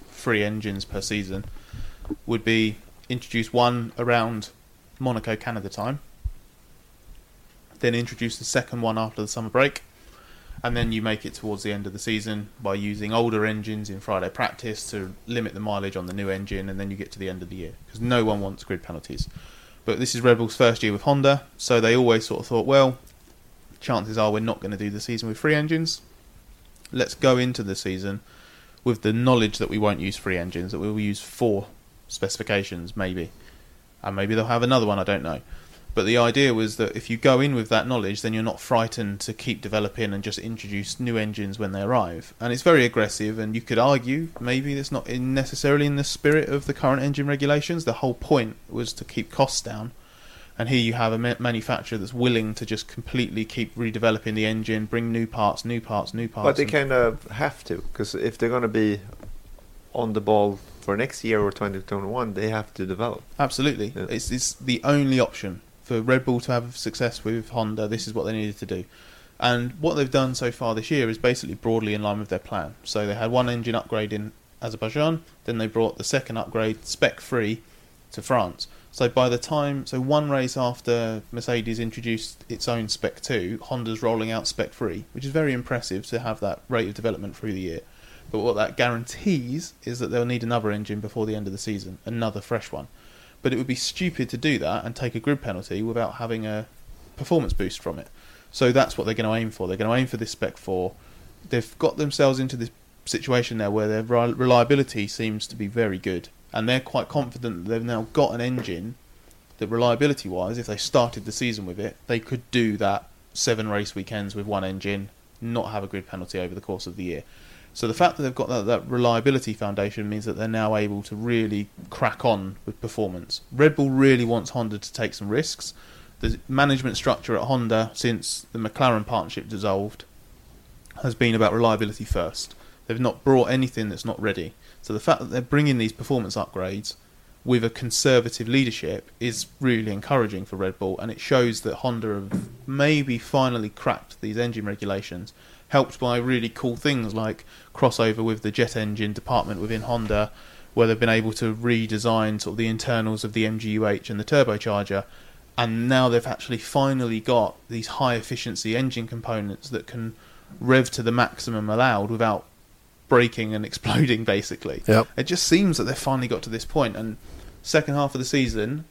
three engines per season would be introduce one around Monaco Canada time, then introduce the second one after the summer break, and then you make it towards the end of the season by using older engines in Friday practice to limit the mileage on the new engine, and then you get to the end of the year because no one wants grid penalties. But this is Red Bull's first year with Honda, so they always sort of thought, well, chances are we're not going to do the season with free engines. Let's go into the season with the knowledge that we won't use free engines, that we will use four specifications, maybe. And maybe they'll have another one, I don't know. But the idea was that if you go in with that knowledge, then you're not frightened to keep developing and just introduce new engines when they arrive. And it's very aggressive, and you could argue maybe it's not in necessarily in the spirit of the current engine regulations. The whole point was to keep costs down. And here you have a ma- manufacturer that's willing to just completely keep redeveloping the engine, bring new parts, new parts, new parts. but they kind of have to because if they're going to be on the ball for next year or 2021, they have to develop. Absolutely, Yeah. it's it's the only option for Red Bull to have success with Honda. This is what they needed to do, and what they've done so far this year is basically broadly in line with their plan. So they had one engine upgrade in Azerbaijan, then they brought the second upgrade spec free to France. So by the time, so one race after Mercedes introduced its own Spec 2, Honda's rolling out Spec 3, which is very impressive to have that rate of development through the year. But what that guarantees is that they'll need another engine before the end of the season, another fresh one. But it would be stupid to do that and take a grid penalty without having a performance boost from it. So that's what they're going to aim for. They're going to aim for this Spec 4. They've got themselves into this situation now where their reliability seems to be very good. And they're quite confident that they've now got an engine that reliability wise, if they started the season with it, they could do that seven race weekends with one engine, not have a grid penalty over the course of the year. So the fact that they've got that, that reliability foundation means that they're now able to really crack on with performance. Red Bull really wants Honda to take some risks. The management structure at Honda since the McLaren partnership dissolved has been about reliability first. They've not brought anything that's not ready. So the fact that they're bringing these performance upgrades with a conservative leadership is really encouraging for Red Bull, and it shows that Honda have maybe finally cracked these engine regulations, helped by really cool things like crossover with the jet engine department within Honda, where they've been able to redesign sort of the internals of the MGUH and the turbocharger, and now they've actually finally got these high efficiency engine components that can rev to the maximum allowed without breaking and (laughs) exploding basically. Yep. It just seems that they've finally got to this point and second half of the season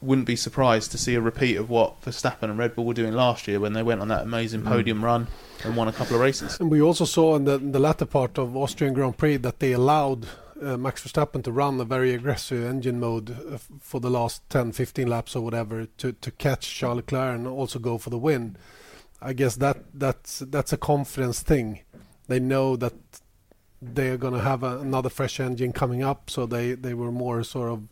wouldn't be surprised to see a repeat of what Verstappen and Red Bull were doing last year when they went on that amazing podium run and won a couple of races. And we also saw in the, in the latter part of Austrian Grand Prix that they allowed uh, Max Verstappen to run a very aggressive engine mode uh, for the last 10, 15 laps or whatever to, to catch Charles Leclerc and also go for the win. I guess that that's that's a confidence thing. They know that they are going to have a, another fresh engine coming up, so they, they were more sort of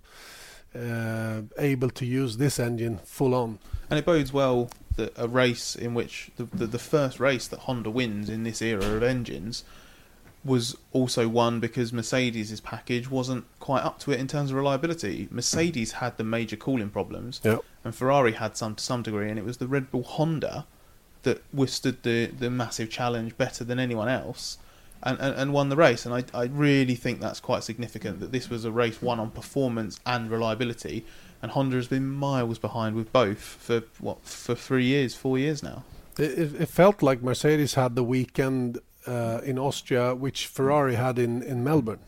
uh, able to use this engine full on. And it bodes well that a race in which the, the, the first race that Honda wins in this era of engines was also won because Mercedes' package wasn't quite up to it in terms of reliability. Mercedes had the major cooling problems, Yep. and Ferrari had some to some degree, and it was the Red Bull Honda that withstood the, the massive challenge better than anyone else. And, and, and won the race, and I, I really think that's quite significant that this was a race won on performance and reliability, and Honda has been miles behind with both for what for three years, four years now. It, it, felt like Mercedes had the weekend uh, in Austria, which Ferrari had in, in Melbourne.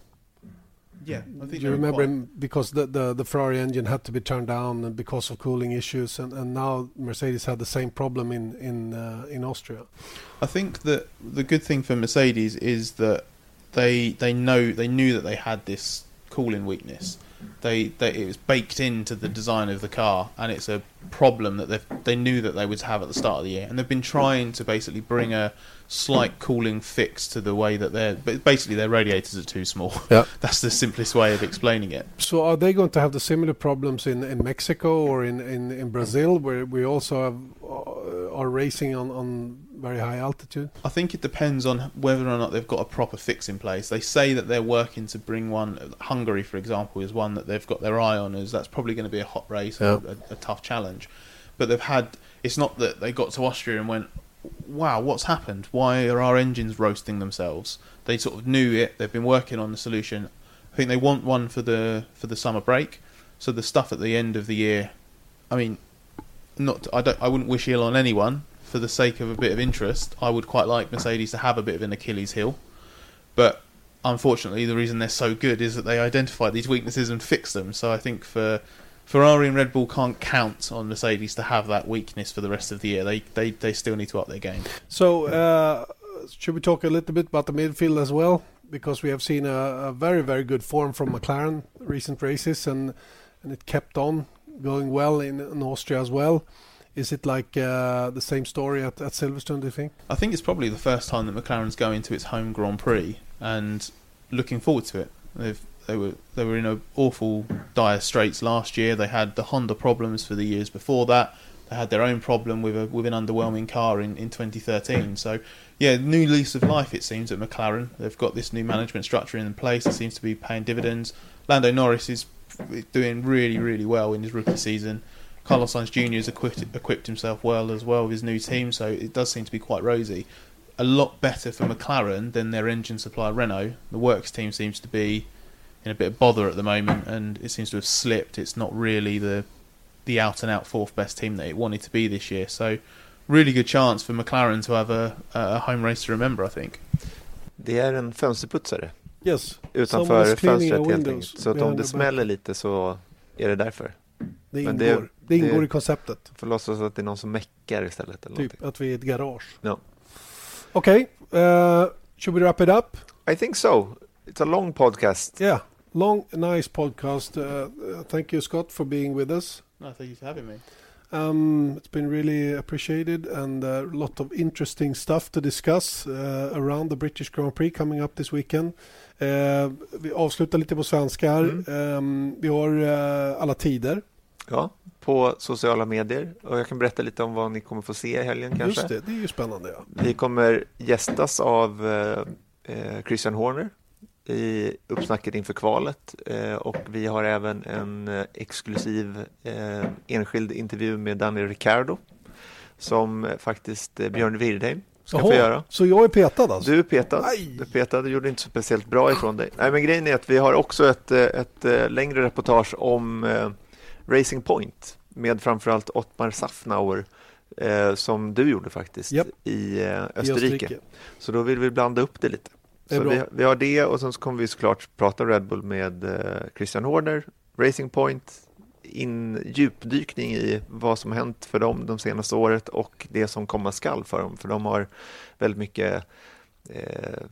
Yeah, I Do you remember him because the, the, the Ferrari engine had to be turned down and because of cooling issues, and, and now Mercedes had the same problem in in uh, in Austria. I think that the good thing for Mercedes is that they they know they knew that they had this cooling weakness. They, they it was baked into the design of the car, and it's a problem that they they knew that they would have at the start of the year, and they've been trying to basically bring a slight cooling fix to the way that they're. But basically, their radiators are too small. Yeah. (laughs) That's the simplest way of explaining it. So are they going to have the similar problems in, in Mexico or in, in, in Brazil, where we also have, uh, are racing on, on very high altitude? I think it depends on whether or not they've got a proper fix in place. They say that they're working to bring one. Hungary, for example, is one that they've got their eye on, as that's probably going to be a hot race, Yeah. a, a tough challenge. But they've had. It's not that they got to Austria and went, "Wow, what's happened? Why are our engines roasting themselves?" They sort of knew it. They've been working on the solution. I think they want one for the for the summer break. So the stuff at the end of the year. I mean, not. I don't. I wouldn't wish ill on anyone. For the sake of a bit of interest, I would quite like Mercedes to have a bit of an Achilles heel. But unfortunately, the reason they're so good is that they identify these weaknesses and fix them. So I think for Ferrari and Red Bull can't count on Mercedes to have that weakness for the rest of the year. They they, they still need to up their game. So, uh, should we talk a little bit about the midfield as well? Because we have seen a, a very, very good form from McLaren recent races, and and it kept on going well in, in Austria as well. Is it like uh, the same story at, at Silverstone? Do you think? I think it's probably the first time that McLaren's going to its home Grand Prix and looking forward to it. They've they were they were in a awful dire straits last year. They had the Honda problems for the years before that. They had their own problem with a with an underwhelming car in, in 2013. So yeah, new lease of life it seems at McLaren. They've got this new management structure in place. It seems to be paying dividends. Lando Norris is doing really really well in his rookie season. Carlos Sainz Jr. has equipped, equipped himself well as well with his new team, so it does seem to be quite rosy. A lot better for McLaren than their engine supplier Renault. The works team seems to be in a bit of bother at the moment, and it seems to have slipped. It's not really the the out and out fourth best team that it wanted to be this year. So, really good chance for McLaren to have a, a home race to remember. I think. Det är en fönsterputsare Yes. utanför fönstret a helt windows enkelt. Så att om behind det the back. smäller lite så är det därför. Det Men ingår. det- Det, ingår det- i konceptet. Får låtsas att det är någon som meckar istället. Eller Typ att vi är i ett garage. Ja. Okej, uh, should we wrap it up? I think so. It's a long podcast. Yeah, long, nice podcast. Uh, uh, thank you, Scott, for being with us. No, thank you for having me. Um, it's been really appreciated and a lot of interesting stuff to discuss uh, around the British Grand Prix coming up this weekend. Uh, vi avslutar lite på svenska här. Mm. Um, vi har uh, alla tider. Ja, på sociala medier. Och jag kan berätta lite om vad ni kommer få se i helgen kanske. Just det, det är ju spännande. Ja. Vi kommer gästas av eh, eh, Christian Horner i uppsnacket inför kvalet eh, och vi har även en eh, exklusiv eh, enskild intervju med Daniel Ricciardo som eh, faktiskt Björn Wirdheim ska få Jaha, göra. Så jag är petad alltså? Du är petad. Aj. Du är petad. Du gjorde inte speciellt bra ifrån dig. Nej, men grejen är att vi har också ett, ett, längre reportage om Racing Point med framförallt Ottmar Safnauer eh, som du gjorde faktiskt Japp. i eh, I Österrike. Så då vill vi blanda upp det lite. Det Så vi, vi har det och sen så kommer vi såklart prata Red Bull med eh, Christian Horner, Racing Point, in djupdykning i vad som hänt för dem de senaste året och det som komma skall för dem. För de har väldigt mycket eh,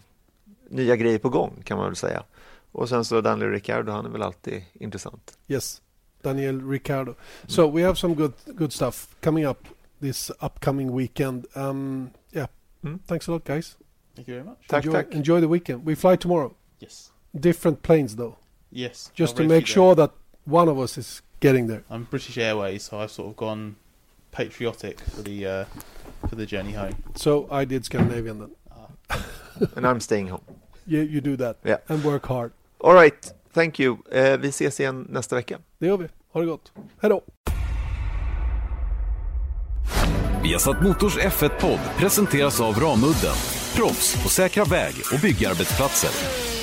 nya grejer på gång kan man väl säga. Och sen så Daniel Ricciardo, han är väl alltid intressant. Yes, Daniel Ricciardo. So we have some good good stuff coming up this upcoming weekend. Um, yeah, Mm. thanks a lot, guys. Thank you very much. Tack, enjoy, tack. enjoy the weekend. We fly tomorrow. Yes. Different planes, though, Yes. just I've to make through sure that one of us is getting there. I'm British Airways, so I've sort of gone patriotic for the uh, for the journey home. So I did Scandinavian then. (laughs) And I'm staying home. You, you do that Yeah. and work hard. All right, thank you. Eh, vi ses igen nästa vecka. Det gör vi. Ha det gott. Hej då! Viasat Motors F1-podd presenteras av Ramudden. Proffs på säkra väg och byggarbetsplatser.